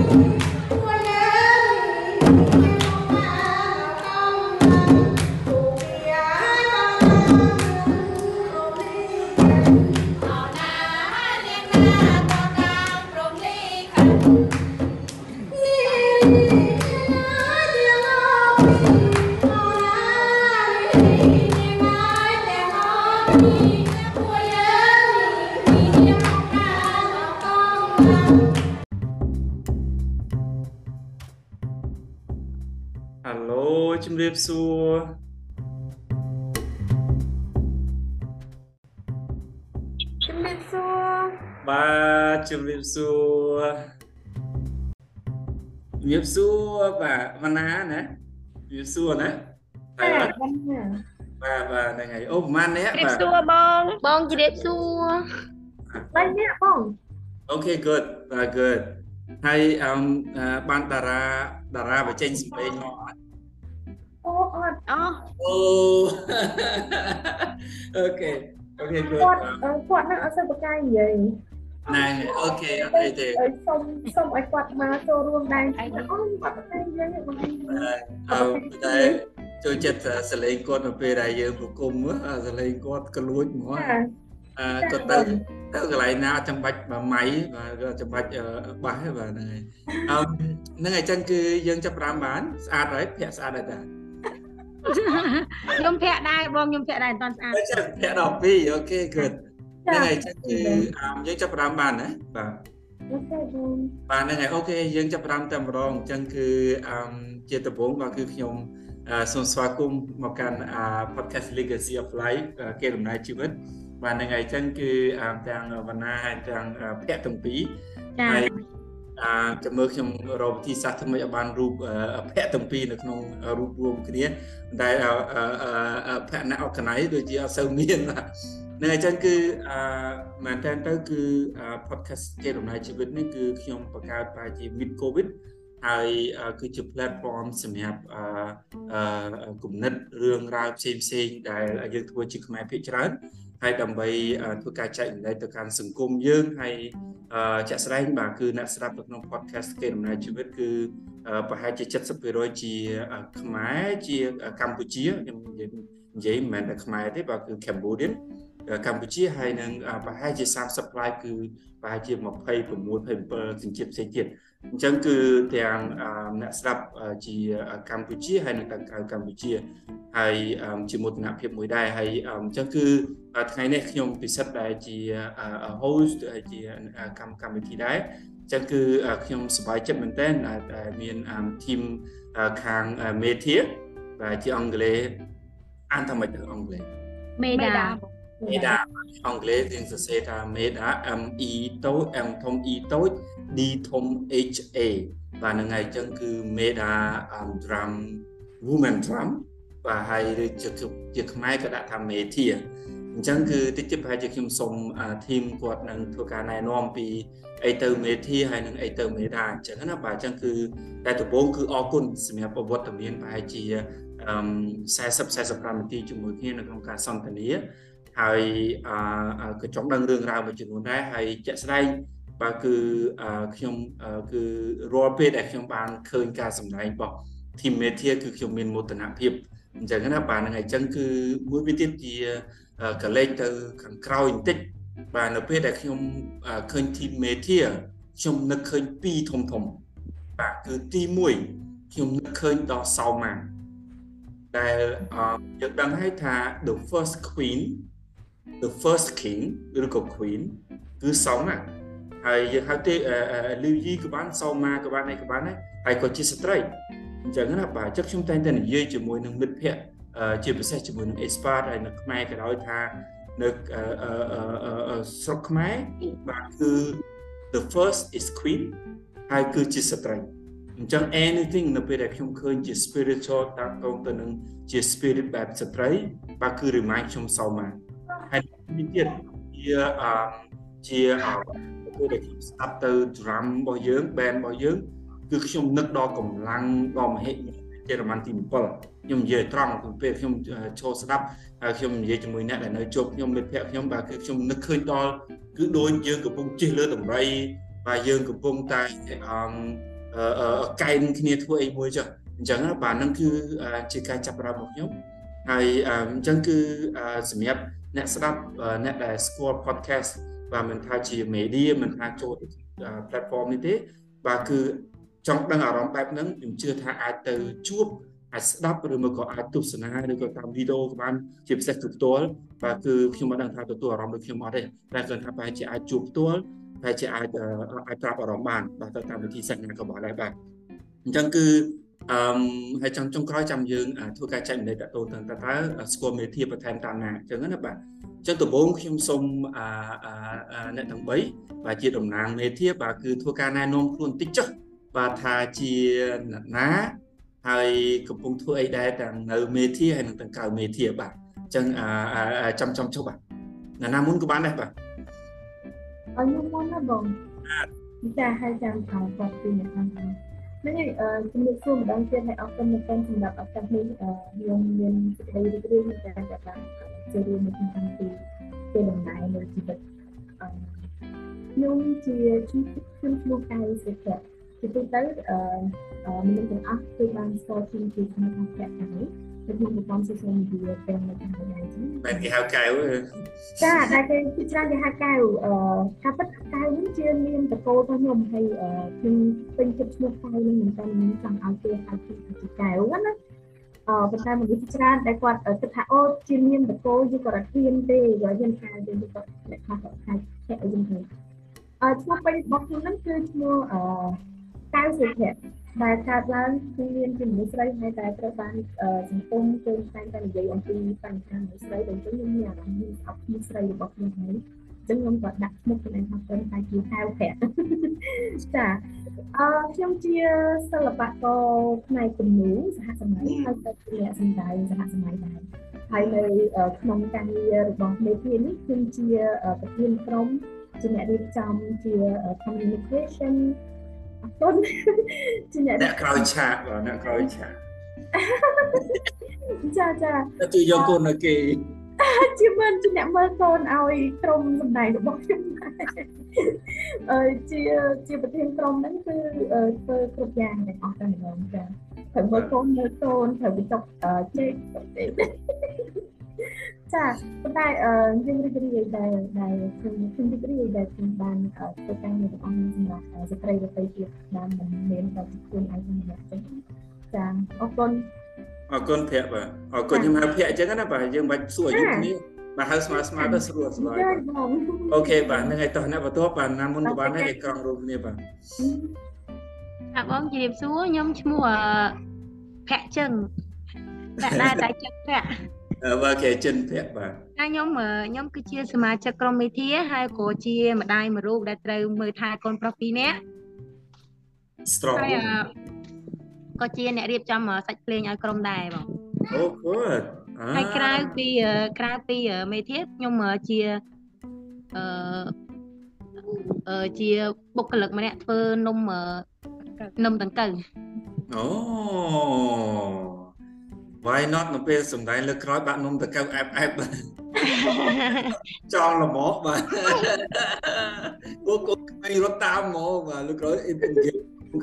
រាប បាទវណ្ណាណាជំរាបសួរណាបាទបាទបាទហ្នឹងហើយអូប្រហែលអ្នកបាទជំរាបសួរបងបងជំរាបសួរបាទអ្នកបង Okay good បាទ good ហើយអឺបានតារាតារាបញ្ចេញសម្លេងមកអត់អូអត់អូអូអូខេអូខេគួរគាត់គាត់នឹងអត់សូវបកាយនិយាយ ណែអូខេអត់អីទេសុំសុំឲ្យគាត់មកចូលរួមដែរអូគាត់បកាយនិយាយបងអឺតែចូលចិត្តសលេងគាត់នៅពេលដែលយើងប្រគំសលេងគាត់ក្លួចហ្មងអឺគាត់ទៅទៅកន្លែងណាចាំបាច់បើម៉ៃបាទចាំបាច់បាសបាទហ្នឹងហើយអឺហ្នឹងហើយចឹងគឺយើងចាប់ផ្ដើមបានស្អាតហើយភាក់ស្អាតហើយតាខ្ញុំភាក់ដែរបងខ្ញុំភាក់ដែរមិនតាន់ស្អាតចាភាក់ដល់2អូខេ good ហ្នឹងហើយចឹងគឺយើងចាប់ផ្ដើមបានណាបាទអូខេបងបាទហ្នឹងហើយអូខេយើងចាប់ផ្ដើមតែម្ដងអញ្ចឹងគឺអឺជាដំបូងបាទគឺខ្ញុំសូមស្វាគមន៍មកកាន់ podcast Legacy of Life គេដំណើរជីវិតបាទហ្នឹងហើយអញ្ចឹងគឺទាំងវណ្ណាហើយទាំងភ័ក្រទាំងពីរហើយអាចាំមើលខ្ញុំរកវិធីសាស្ត្រធ្វើឲ្យបានរូបភ័ក្រទាំងពីរនៅក្នុងរូបរួមគ្នាដែលភ័ក្រណាអកណៃដូចជាអត់សូវមាន នៅអញ្ចឹងគឺអឺមែនតើទៅគឺ podcast ជាដំណើរជីវិតនេះគឺខ្ញុំបង្កើតបែជា mid covid ហើយគឺជា platform សម្រាប់អឺគំនិតរឿងរ៉ាវផ្សេងផ្សេងដែលយើងធ្វើជាខ្មែរភាគច្រើនហើយដើម្បីធ្វើការចែករំលែកទៅកាន់សង្គមយើងហើយជាក់ស្ដែងបាទគឺអ្នកស្ដាប់នៅក្នុង podcast គេដំណើរជីវិតគឺប្រហែលជា70%ជាខ្មែរជាកម្ពុជាខ្ញុំនិយាយនិយាយមិនមែនតែខ្មែរទេបាទគឺ Cambodian កម្ពុជាហើយនឹងប្រហែលជា30 flight គឺប្រហែលជា26 27សញ្ជាតិផ្សេងទៀតអញ្ចឹងគឺទាំងអ្នកស្ដាប់ជាកម្ពុជាហើយនិងទាំងក្រៅកម្ពុជាហើយជាមោទនភាពមួយដែរហើយអញ្ចឹងគឺថ្ងៃនេះខ្ញុំពិសិដ្ឋដែលជា host ហើយជាកម្មកម្មវិធីដែរអញ្ចឹងគឺខ្ញុំសប្បាយចិត្តមែនទែនដែលមាន team ខាង Media ដែលជាអង់គ្លេសអានថាម៉េចទៅអង់គ្លេស Meda Meda អង់គ្លេសយើងសរសេរថា Meda M E តូច M ធំ E តូច D ធំ H A បាទហ្នឹងហើយអញ្ចឹងគឺ Meda drum woman drum បាទហើយជាជាខ្មែរក៏ដាក់ថា Media អញ្ចឹងគឺតិចទៀតប្រហែលជាខ្ញុំសូមធីមគាត់នឹងធ្វើការណែនាំពីអីទៅមេធាហើយនឹងអីទៅមេដាអញ្ចឹងណាបាទអញ្ចឹងគឺតែដំបូងគឺអរគុណសម្រាប់ប្រវត្តិមានប្រហែលជា40 45នាទីជាមួយគ្នានៅក្នុងការសន្ទនា ហើយក៏ចង់ដឹងរឿងរ៉ាវមួយចំនួនដែរហើយជាក់ស្ដែងបាទគឺខ្ញុំគឺរាល់ពេលដែលខ្ញុំបានឃើញការសម្ដែងរបស់ team media គឺខ្ញុំមានមោទនភាពអញ្ចឹងណាបាទហ្នឹងហើយអញ្ចឹងគឺមួយវាទៀតជាកលេចទៅខាងក្រោយបន្តិចបាទនៅពេលដែលខ្ញុំឃើញ team media ខ្ញុំនឹកឃើញពីរធំធំបាទគឺទី1ខ្ញុំនឹកឃើញដល់សោម៉ាដែលយើងដឹងហើយថា the first queen the first king ឬក៏ queen គឺសោម៉ាហើយយើងហៅទេលីវយីក៏បានសោម៉ាក៏បានអីក៏បានដែរហើយក៏ជាស្ត្រីអញ្ចឹងណាបាទចឹងខ្ញុំតែងតែនិយាយជាមួយនឹងមិត្តភ័ក្តិជាពិសេសជាមួយនឹង expert ហើយនៅខ្មែរក៏ដោយថានៅស្រុកខ្មែរបាទគឺ the first is queen ហើយគឺជាស្ត្រីអញ្ចឹង anything នៅពេលដែលខ្ញុំឃើញជា spiritual តាក់ទងទៅនឹងជា spirit បែបស្ត្រីបាទគឺ remind ខ្ញុំសោមក ហើយទីទៀតជាអឺជាពេលដែលខ្ញុំស្ដាប់ទៅ drum របស់យើង band របស់យើងគឺខ្ញុំនឹកដល់កម្លាំងដ៏មហិមាជារ៉ាម៉ាន់ទី7ខ្ញុំនិយាយត្រង់ពីពេលខ្ញុំចូលស្ដាប់ហើយខ្ញុំនិយាយជាមួយអ្នកដែលនៅជួបខ្ញុំមិត្តភ័ក្ដិខ្ញុំបាទគឺខ្ញុំនឹកឃើញដល់គឺដូចយើងកំពុងជិះលើដំរីបាទយើងកំពុងតែអឺអឺកែងគ្នាធ្វើអីមួយចុះអញ្ចឹងបាទហ្នឹងគឺជាការចាប់ផ្ដើមរបស់ខ្ញុំហើយអញ្ចឹងគឺសម្រាប់ អ្នកស្ដាប់អ្នកដែលស្គាល់ podcast បាទមិនថាជា media មិនថាចូល platform នេះទេបាទគឺចង់ដឹងអារម្មណ៍បែបហ្នឹងខ្ញុំជឿថាអាចទៅជួបអាចស្ដាប់ឬមកក៏អាចទស្សនាឬក៏តាមវីដេអូក៏បានជាពិសេសគឺផ្ទាល់បាទគឺខ្ញុំមិនដឹងថាទទួលអារម្មណ៍ដូចខ្ញុំអត់ទេតែគាត់ថាប្រហែលជាអាចជួបផ្ទាល់ប្រហែលជាអាចអាចប្រាប់អារម្មណ៍បានបាទទៅតាមវិធីសាស្ត្រណាក៏បានដែរបាទអញ្ចឹងគឺ អឺហើយចង់ចុងក្រោយចាំយើងធ្វើការចែកម្លែកតទៅតើតើស្គាល់មេធាបន្ថែមតាមណាអញ្ចឹងណាបាទអញ្ចឹងដំបូងខ្ញុំសូមអាអ្នកទាំង3បាទជាតំណាងមេធាបាទគឺធ្វើការណែនាំខ្លួនបន្តិចចុះបាទថាជាអ្នកណាហើយកំពុងធ្វើអីដែរទាំងនៅមេធាហើយនិងទាំងក្រៅមេធាបាទអញ្ចឹងចាំចាំចុះបាទណាណាមុនក៏បានដែរបាទអរខ្ញុំមុនណាបងចាហើយចាំថៅគាត់ពីអ្នកខាង ហ្នឹងហើយអឺជំរាបសួរម្ដងទៀតហើយអរគុណមែនទែនសម្រាប់ឱកាសនេះខ្ញុំមានសេចក្តីរីករាយក្នុងការចាប់បានចូលរួមនៅក្នុងកម្មវិធីជាដំណើរនៃជីវិតខ្ញុំជាជំនួយខ្ញុំឈ្មោះកៅសេដ្ឋៈជាទូទៅអឺមនុស្សទាំងអស់គឺបានស្គាល់ខ្ញុំជាស្មារតីប្រាក់ខាងនេះ នៅក្នុងប្រព័ន្ធ social media ទាំងនៅក្នុងថ្ងៃនេះបែបគេហៅកៅចាតែគេជាច្រើនគេហៅកៅអឺថាពិតកៅនេះជាមានតកូលរបស់ខ្ញុំហើយខ្ញុំពេញចិត្តឈ្មោះកៅនេះមិនតែខ្ញុំចង់ឲ្យគេហៅគេជាកៅណាអឺប៉ុន្តែមនុស្សច្រើនដែលគាត់គិតថាអូជាមានតកូលយូក៏រត់ហ៊ានទេយកយើងថាយើងគាត់អ្នកខ្លះគាត់ថាតែអីយ៉ាងនេះអឺឈ្មោះពេញរបស់ខ្ញុំហ្នឹងគឺឈ្មោះអឺកៅសុភ័ក្រ ដែលកើតឡើងគឺមានជាមនុស្សស្រីហើយតែត្រូវបានសង្គមជឿតែងតែនិយាយអំពីបញ្ហាមនុស្សស្រីដូច្នេះខ្ញុំមានអារម្មណ៍មានអត់ខ្ញុំស្រីរបស់ខ្ញុំហ្នឹងឹងខ្ញុំក៏ដាក់ឈ្មោះខ្លួនឯងថាខ្ញុំតែជាហៅប្រាក់ចាអឺខ្ញុំជាសិល្បករផ្នែកគំនូរសហសម័យហើយក៏ជាអ្នកសម្ដែងសហសម័យដែរហើយនៅក្នុងការងាររបស់មេធានេះគឺជាប្រធានក្រុមជាអ្នករៀបចំជា communication អរគុណជាអ្នកក្រោយឆាកបាទអ្នកក្រោយឆាកចាចាទៅយកកូននៅគេជាមិនជាអ្នកមើលកូនឲ្យក្រុមសម្ដែងរបស់ខ្ញុំអឺជាជាប្រធានក្រុមហ្នឹងគឺធ្វើគ្រប់យ៉ាងទាំងអស់តែម្ដងចាត្រូវមើលកូនមើលកូនត្រូវបញ្ចុកជែកទៅ ចាប៉ុន្តែយើងរីករាយដែលដែលខ្ញុំខ្ញុំរីករាយដែលខ្ញុំបានធ្វើការងាររបស់ខ្ញុំសម្រាប់ស្ត្រីដទៃទៀតបានមិនមានតែខ្លួនឯងម្នាក់ទេចាអរគុណអរគុណភ័ក្របាទអរគុណខ្ញុំហៅភ័ក្រអញ្ចឹងណាបាទយើងបាច់សួរអាយុគ្នាបាទហៅស្មើស្មើទៅស្រួលស្រួលអូខេបាទហ្នឹងហើយតោះអ្នកបន្ទាប់បាទណាមុនក៏បានដែរគេក្រងរួមគ្នាបាទអាបងជម្រាបសួរខ្ញុំឈ្មោះភ័ក្រចឹងតែដែរតែចឹងភ័ក្រ បាទគេចិនភ័ក្របាទហើយខ្ញុំខ្ញុំគឺជាសមាជិកក្រុមមេធាហើយក៏ជាម្ដាយមួយរូបដែលត្រូវមើលថែកូនប្រុសពីរនាក់ strong ហើយក៏ជាអ្នករៀបចំសាច់ភ្លេងឲ្យក្រុមដែរបងអូ good ហើយក្រៅពីក្រៅពីមេធាខ្ញុំជាអឺជាបុគ្គលិកម្នាក់ធ្វើនំនំដង្កូវអូ why not នៅពេលសំដែងលើក្រោយបាក់នំតកៅអែបអែបចង់លមកបាទពួកកូនក្មេងរត់តាមហ្មងបាទលើក្រោយអ៊ីនហ្គេ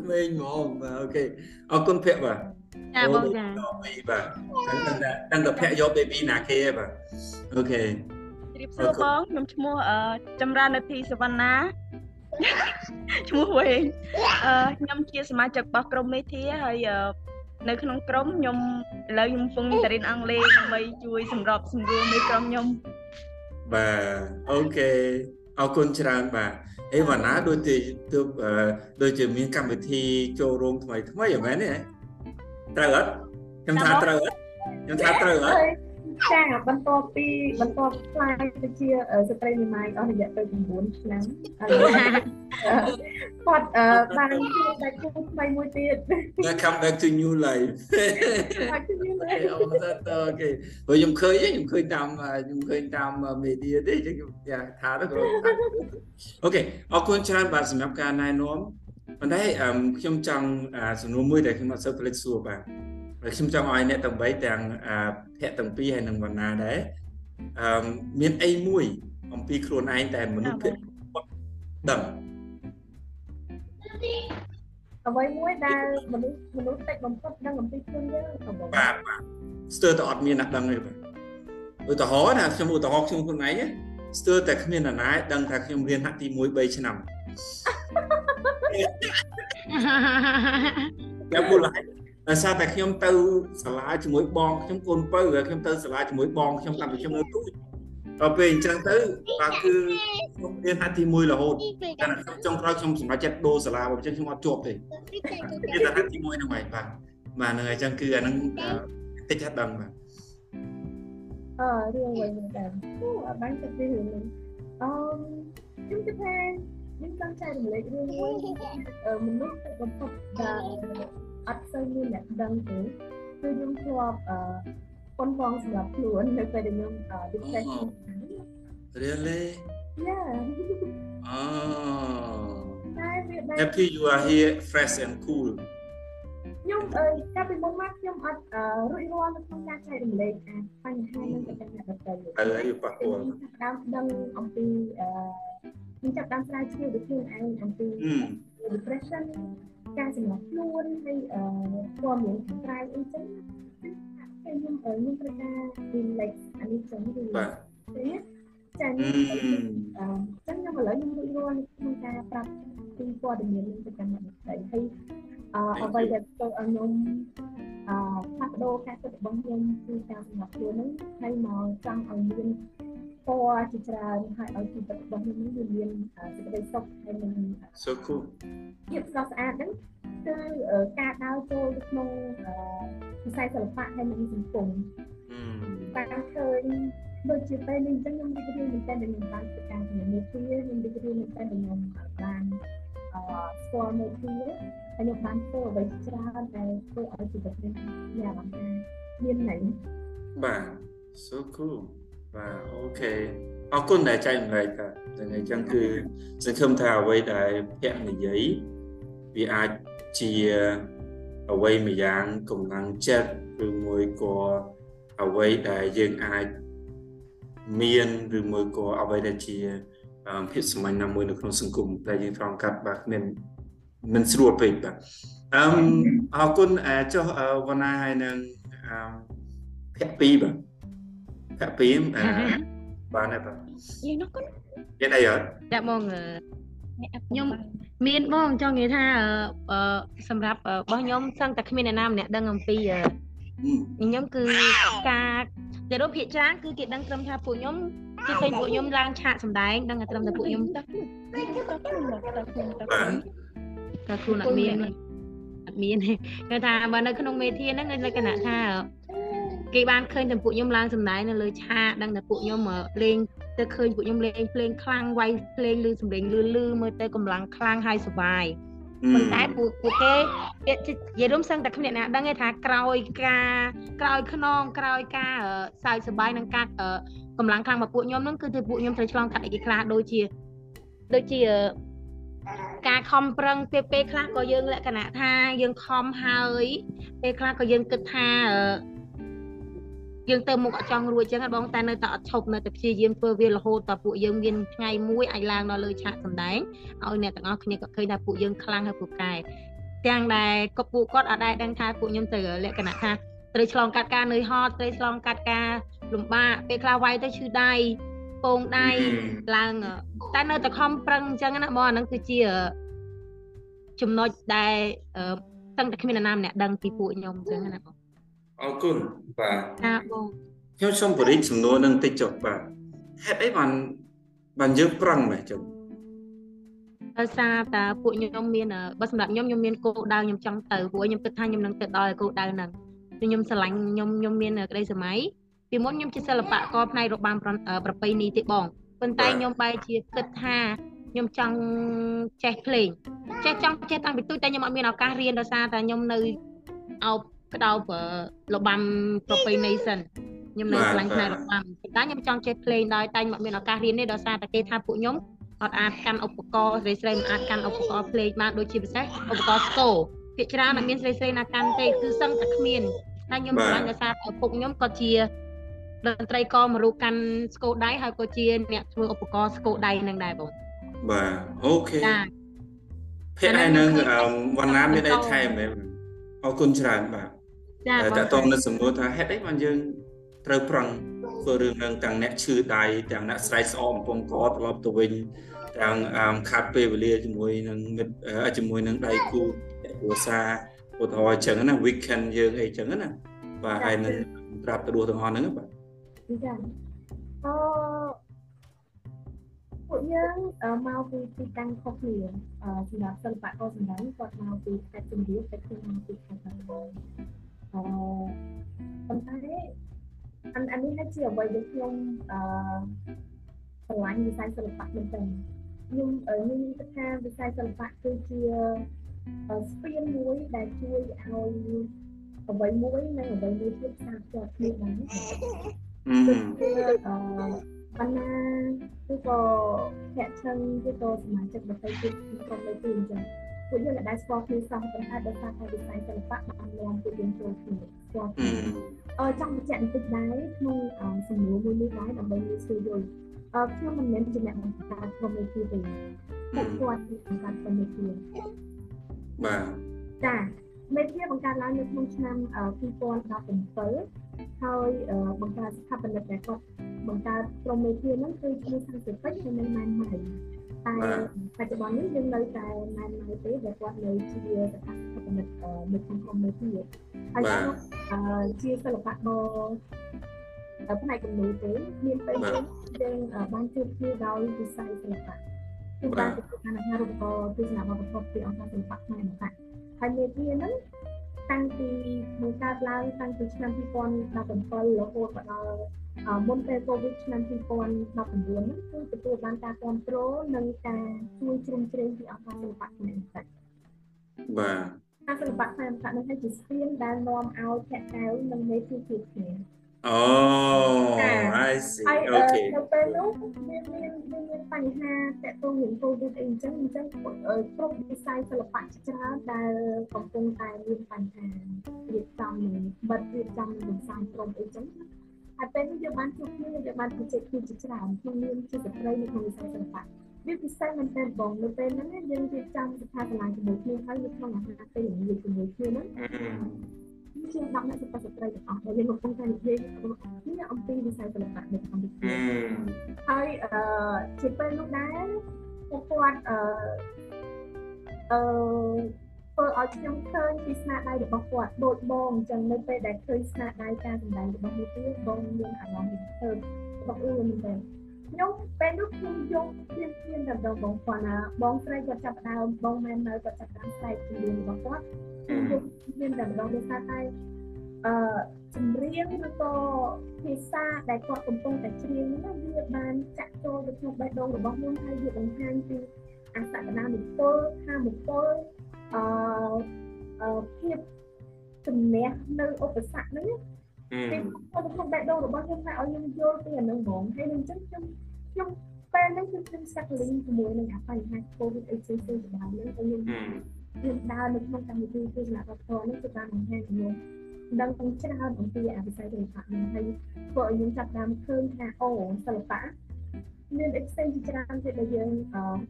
ក្មេងហ្មងបាទអូខេអរគុណភ័ក្របាទចាបងចាបាទតាំងតែភ័ក្រយក baby ណាគេបាទអូខេជ្រាបសួរបងខ្ញុំឈ្មោះចម្រើននធីសវណ្ណាឈ្មោះវែងអឺខ្ញុំជាសមាជិករបស់ក្រុមមេធាហើយ នៅក្នុងក្រុមខ្ញុំឥឡូវខ្ញុំកំពុងតែរៀនអង់គ្លេសដើម្បីជួយសម្របសម្រួលមេក្រុមខ្ញុំបាទអូខេអរគុណច្រើនបាទអេវ៉ាណាដូចជាទើបដូចជាមានកម្មវិធីចូលរួមថ្មីថ្មីអមែនទេត្រូវអត់ខ្ញុំថាត្រូវអត់ខ្ញុំថាត្រូវអត់ ចាបន្ទាប់ពីបន្ទាប់ខ្លាយទៅជាស្ត្រីនិម័យអស់រយៈពេល9ឆ្នាំគាត់បានជួបតែគូថ្មីមួយទៀត Welcome back to new life អូខេព្រោះខ្ញុំឃើញខ្ញុំឃើញតាមខ្ញុំឃើញតាម media ទេអញ្ចឹងខ្ញុំថាទៅអូខេអរគុណច្រើនបាទសម្រាប់ការណែនាំប៉ុន្តែខ្ញុំចង់សំណួរមួយដែលខ្ញុំអត់សូវភ្លេចសួរបាទ ខ្ញុំចង់ឲ្យអ្នកទាំង3ទាំងភ័ក្រទាំងពីរហើយនិងវណ្ណាដែរអឺមានអីមួយអំពីខ្លួនឯងតែមនុស្សភាគដឹងអអ្វីមួយដែលមនុស្សមនុស្សតិចបំផុតដឹងអំពីខ្លួនយើងក៏បងបាទបាទស្ទើរតែអត់មានអ្នកដឹងទេបាទឧទាហរណ៍ណាខ្ញុំឧទាហរណ៍ខ្ញុំខ្លួនឯងណាស្ទើរតែគ្មាននរណាដឹងថាខ្ញុំរៀនហាក់ទី1 3ឆ្នាំខ្ញុំមូលហេតុ ដោយសារតែខ្ញុំទៅសាលាជាមួយបងខ្ញុំកូនពៅខ្ញុំទៅសាលាជាមួយបងខ្ញុំតាំងពីខ្ញុំនៅទូចដល់ពេលអញ្ចឹងទៅបាទគឺខ្ញុំរៀនហាត់ទី1រហូតតែខ្ញុំចុងក្រោយខ្ញុំសម្រេចចិត្តដូរសាលាបើអញ្ចឹងខ្ញុំអត់ជាប់ទេគឺតែហាត់ទី1ហ្នឹងហើយបាទបាទហ្នឹងហើយអញ្ចឹងគឺអាហ្នឹងតិចហត់ដឹងបាទអឺរឿងវិញដែរអូអត់បានគិតពីរឿងនេះអឺខ្ញុំគិតថាខ្ញុំចង់ចែករំលែករឿងមួយអឺមនុស្សបំផុតដែល អត់សូវមានអ្នកដឹងទេគឺខ្ញុំធ្លាប់អឺប៉ុនបងសម្រាប់ខ្លួននៅពេលដែលខ្ញុំ depression Really? yeah Oh. តែវាដែរ Happy you are here fresh and cool. ខ្ញុំអឺកាលពីមុនមកខ្ញុំអត់អឺរួចរាល់នៅក្នុងការចែករំលែកអាបញ្ហានឹងទៅកាន់អ្នកដទៃទេហើយហើយប៉ះពាល់ខ្ញុំចាប់ផ្ដើមដឹងអំពីអឺខ្ញុំចាប់ផ្ដើមស្រាវជ្រាវដោយខ្លួនឯងអំពីហឹម depression ការសម្លាប់ខ្លួនហើយអឺព័ត៌មានខាងក្រៅអីចឹងខ្ញុំអឺខ្ញុំត្រូវការ relax អានេះចឹងគឺបាទទេចាខ្ញុំហឹមអឺចឹងខ្ញុំឥឡូវខ្ញុំរួចរាល់នៅក្នុងការប្រាប់ពីព័ត៌មាននេះទៅកាន់អ្នកដទៃហើយអឺអ្វីដែលធ្វើឲ្យខ្ញុំអឺផ្លាស់ប្ដូរការគិតរបស់ខ្ញុំគឺការសម្លាប់ខ្លួនហ្នឹងហើយមកចង់ឲ្យមាន ពណ៌ជាច្រើនហើយឲ្យជីវិតរបស់ខ្ញុំនេះវាមានអឺសេចក្តីសុខហើយនឹង So cool. ភាពស្រស់ស្អាតហ្នឹងគឺអឺការដើរចូលទៅក្នុងអឺវិស័យសិល្បៈហើយនិងសង្គមហឹមបានឃើញដូចជាពេលនេះអញ្ចឹងខ្ញុំរីករាយមែនតើដែលខ្ញុំបានធ្វើការជំនាញមេធាខ្ញុំរីករាយមែនតើដែលខ្ញុំបានអឺស្គាល់មេធាហើយខ្ញុំបានធ្វើអ្វីជាច្រើនដែលធ្វើឲ្យជីវិតខ្ញុំមានអារម្មណ៍ថាមានន័យបាទ So cool. បាទអូខេអរគុណដែលចែករំលែកតាទាំងអញ្ចឹងគឺសង្ឃឹមថាអ្វីដែលភ័ក្រនិយាយវាអាចជាអ្វីមួយយ៉ាងកម្លាំងចិត្តឬមួយក៏អ្វីដែលយើងអាចមានឬមួយក៏អ្វីដែលជាអឺភាពសាមញ្ញណាមួយនៅក្នុងសង្គមដែលយើងត្រង់កាត់បាទមានមិនស្រួលពេកបាទអឹមអរគុណអឺចុះអឺវណ្ណាហើយនឹងអឺភ័ក្រពីរបាទ ភ័ក្រពីរអឺបានហើយបាទយាយនោះគាត់មានអីអត់ចាក់មកអឺអ្នកអត់ខ្ញុំមានបងចង់និយាយថាអឺអឺសម្រាប់អឺរបស់ខ្ញុំសឹងតែគ្មានអ្នកណាម្នាក់ដឹងអំពីអឺហឹមខ្ញុំគឺការតែរូបភាគច្រើនគឺគេដឹងត្រឹមថាពួកខ្ញុំគឺឃើញពួកខ្ញុំឡើងឆាកសម្ដែងដឹងតែត្រឹមតែពួកខ្ញុំតើខ្លួនតើខ្លួនតើខ្លួនតើបាទតែខ្លួនអត់មានអត់មានទេគេថាបើនៅក្នុងមេធាហ្នឹងលក្ខណៈថា គេបានឃើញតែពួកខ្ញុំឡើងសម្ដែងនៅលើឆាកដឹងតែពួកខ្ញុំអឺលេងទៅឃើញពួកខ្ញុំលេងភ្លេងខ្លាំងវាយភ្លេងលឺសម្លេងលឺលឺមើលទៅកម្លាំងខ្លាំងហើយសុបាយប៉ុន្តែពួកពួកគេនិយាយរួមសឹងតែគ្មានអ្នកណាដឹងទេថាក្រោយការក្រោយខ្នងក្រោយការអឺសើចសប្បាយនឹងការអឺកម្លាំងខ្លាំងរបស់ពួកខ្ញុំហ្នឹងគឺទៅពួកខ្ញុំត្រូវឆ្លងកាត់អីគេខ្លះដូចជាដូចជាអឺការខំប្រឹងពេលពេលខ្លះក៏យើងលក្ខណៈថាយើងខំហើយពេលខ្លះក៏យើងគិតថាអឺ យើងទៅមុខអត់ចង់រួចអញ្ចឹងណាបងតែនៅតែអត់ឈប់នៅតែព្យាយាមធ្វើវារហូតដល់ពួកយើងមានថ្ងៃមួយអាចឡើងដល់លើឆាកសម្ដែងឲ្យអ្នកទាំងអស់គ្នាក៏ឃើញថាពួកយើងខ្លាំងហើយពូកែទាំងដែលក៏ពួកគាត់អត់ដែរដឹងថាពួកខ្ញុំទៅលក្ខណៈថាត្រូវឆ្លងកាត់ការនឿយហត់ត្រូវឆ្លងកាត់ការលំបាកពេលខ្លះវាយទៅឈឺដៃពងដៃឡើងតែនៅតែខំប្រឹងអញ្ចឹងណាបងអាហ្នឹងគឺជាចំណុចដែលអឺសឹងតែគ្មាននរណាម្នាក់ដឹងពីពួកខ្ញុំអញ្ចឹងណាបង អរគុណបាទណាបងខ្ញុំសូមបរិយាសំណួរនឹងតិចចុះបាទហេតុអីបានបានយើងប្រឹងមែនចុះដោយសារតែពួកខ្ញុំមានអឺបើសម្រាប់ខ្ញុំខ្ញុំមានគោលដៅខ្ញុំចង់ទៅព្រោះខ្ញុំគិតថាខ្ញុំនឹងទៅដល់គោលដៅហ្នឹងគឺខ្ញុំស្រឡាញ់ខ្ញុំខ្ញុំមានក្តីសម័យពីមុនខ្ញុំជាសិល្បករផ្នែករបាំប្រអឺប្រពៃណីទេបងប៉ុន្តែខ្ញុំបែរជាគិតថាខ្ញុំចង់ចេះភ្លេងចេះចង់ចេះតាំងពីទូចតែខ្ញុំអត់មានឱកាសរៀនដោយសារតែខ្ញុំនៅអោប ក្តោបអឺរបាំប្រពៃណីសិនខ្ញុំនៅឆ្លាញ់ផ្នែករបាំតែខ្ញុំចង់ចេះភ្លេងដោយតែខ្ញុំអត់មានឱកាសរៀនទេដោយសារតែគេថាពួកខ្ញុំអត់អាចកាន់ឧបករណ៍ស្រីស្រីមិនអាចកាន់ឧបករណ៍ភ្លេងបានដូចជាពិសេសឧបករណ៍ស្គរភាគច្រើនអត់មានស្រីស្រីណាកាន់ទេគឺសឹងតែគ្មានតែខ្ញុំស្រឡាញ់ដោយសារឪពុកខ្ញុំក៏ជាតន្ត្រីករមួយរូបកាន់ស្គរដៃហើយក៏ជាអ្នកធ្វើឧបករណ៍ស្គរដៃនឹងដែរបងបាទអូខេចាភាគឯនឹងវណ្ណាមានអីថែមទេអរគុណច្រើនបាទ ចាតតងនឹងសំណួរថាហេតុអីបានយើងត្រូវប្រឹងធ្វើរឿងនឹងទាំងអ្នកឈឺដៃទាំងអ្នកស្រែកស្អកកំពង់កត្រឡប់ទៅវិញទាំងខាត់ពេលវេលាជាមួយនឹងមិត្តជាមួយនឹងដៃគូគ្រួសារឧទាហរណ៍អញ្ចឹងណា weekend យើងអីអញ្ចឹងណាបាទហើយនឹងប្រាប់ទៅដួសទាំងអស់ហ្នឹងបាទចាអឺពួកយើងមកពីទីតាំងខុសគ្នាសម្រាប់សិល្បករសម្ដែងគាត់មកពីខេត្តជំរាបតែខ្ញុំមកពីខេត្តកំពង់ អឺប៉ុន្តែអានអានេះជាអ្វីដែលខ្ញុំអឺស្រឡាញ់វិស័យសិល្បៈមែនទែនខ្ញុំខ្ញុំគិតថាវិស័យសិល្បៈគឺជាស្ពានមួយដែលជួយឲ្យអ្វីមួយនិងអ្វីមួយទៀតផ្សារភ្ជាប់គ្នាបានគឺអឺបណ្ណាគឺក៏ភាក់ឆឹងគឺក៏សមាជិកដទៃទៀតក្រុមនៃទីអញ្ចឹង ពួកយើងដែលស្គាល់គ្នាសោះប៉ុន្តែដោយសារតែវិស័យសិល្បៈបាននាំពួកយើងចូលគ្នាស្គាល់គ្នាអឺចង់បញ្ជាក់បន្តិចដែរក្នុងសំណួរមួយនេះដែរដើម្បីងាយស្រួលយល់អឺខ្ញុំមិនមែនជាអ្នកបង្កើតក្រុមនៃទីទេពួកគាត់គឺបង្កើតក្រុមនៃទីបាទចាមេធាបង្កើតឡើងនៅក្នុងឆ្នាំ2017ហើយបង្កើតស្ថាបនិកដែលគាត់បង្កើតក្រុមមេធាហ្នឹងគឺឈ្មោះសាំសិពេចហើយនៅម៉ែនម៉ៃ តែបច្ចុប្បន្ននេះយើងនៅតែម៉ែនម៉ៃទេដែលគាត់នៅជាស្ថាបនិកនៅក្នុងក្រុមមេធាហើយគាត់ជាសិល្បករផ្នែកគំនូរទេមានពេលយើងបានជួបគ្នាដោយវិស័យសិល្បៈគឺបានទទួលបានអាហារូបករណ៍ទស្សនវប្បធម៌ពីអង្គការសិល្បៈខ្មែរមកហើយមេធាហ្នឹងតាំងពីបង្កើតឡើងតាំងពីឆ្នាំ2017រហូតដល់ មុនពេលកូវីដឆ្នាំ2019ហ្នឹងគឺទទួលបានការគ្រប់គ្រងនិងការជួយជ្រោមជ្រែងពីអង្គការសិល្បៈខ្មែរមកបាទការសិល្បៈខ្មែរមកនេះជាស្ពានដែលនាំឲ្យភក្កៅនិងមេធាជួបគ្នាអូ I see okay នៅពេលនោះមានមានមានបញ្ហាតកតងនឹង COVID អីអញ្ចឹងអញ្ចឹងគ្រប់វិស័យសិល្បៈជាច្រើនដែលកំពុងតែមានបញ្ហារៀបចំនឹងបិទរៀបចំនឹងវិស័យក្រុមអីចឹង ហើយពេលនេះយើងបានជួបគ្នាយើងបានជជែកគ្នាជាច្រើនក្នុងនាមជាស្ត្រីនៅក្នុងវិស័យសិល្បៈវាពិសេសមែនទែនបងនៅពេលហ្នឹងយើងរៀបចំស្ថាបនាជាមួយគ្នាហើយនៅក្នុងអាហារពេលល្ងាចជាមួយគ្នាហ្នឹងជា10អ្នកសិស្សស្ត្រីទាំងអស់ដែលយើងកំពុងតែនិយាយគ្នាអំពីវិស័យសិល្បៈនៅកម្ពុជាហើយអឺជាពេលនោះដែរពួកគាត់អឺអឺ ធ្វើឲ្យខ្ញុំឃើញពីស្នាដៃរបស់គាត់ដូចបងអញ្ចឹងនៅពេលដែលឃើញស្នាដៃការសម្ដែងរបស់នេះទៀតបងមានអារម្មណ៍ពីធ្វើរបស់អ៊ូមែនទេខ្ញុំពេលនោះខ្ញុំយកធៀបធៀបដល់បងបងគាត់ណាបងស្រីគាត់ចាប់ដើមបងមែននៅគាត់ចាប់ដើមស្ដែងពីរបស់គាត់ខ្ញុំមានតែម្ដងដោយសារតែអឺចម្រៀងឬក៏ភាសាដែលគាត់កំពុងតែច្រៀងហ្នឹងវាបានចាក់ចូលទៅក្នុងបេះដូងរបស់ខ្ញុំហើយវាបង្ហាញពីអសក្តានុពលថាមពល អឺអឺភាពជំនះនៅឧបសគ្គហ្នឹងពេលខ្ញុំក្នុងបេះដូងរបស់ខ្ញុំថាឲ្យខ្ញុំយល់ពីអានឹងហ្មងហើយនឹងអញ្ចឹងខ្ញុំខ្ញុំពេលហ្នឹងគឺខ្ញុំសាក់លីងជាមួយនឹងអាបញ្ហា COVID អីផ្សេងៗជាដើមហ្នឹងហើយខ្ញុំយើងដើរនៅក្នុងកម្មវិធីទស្សនវិជ្ជានេះគឺបានបង្ហាញខ្ញុំដឹងទាំងច្រើនអំពីអវិស័យសិល្បៈនេះហើយធ្វើឲ្យយើងចាប់តាមឃើញថាអូសិល្បៈ មាន extent ជាច្រើនទៀតដែលយើង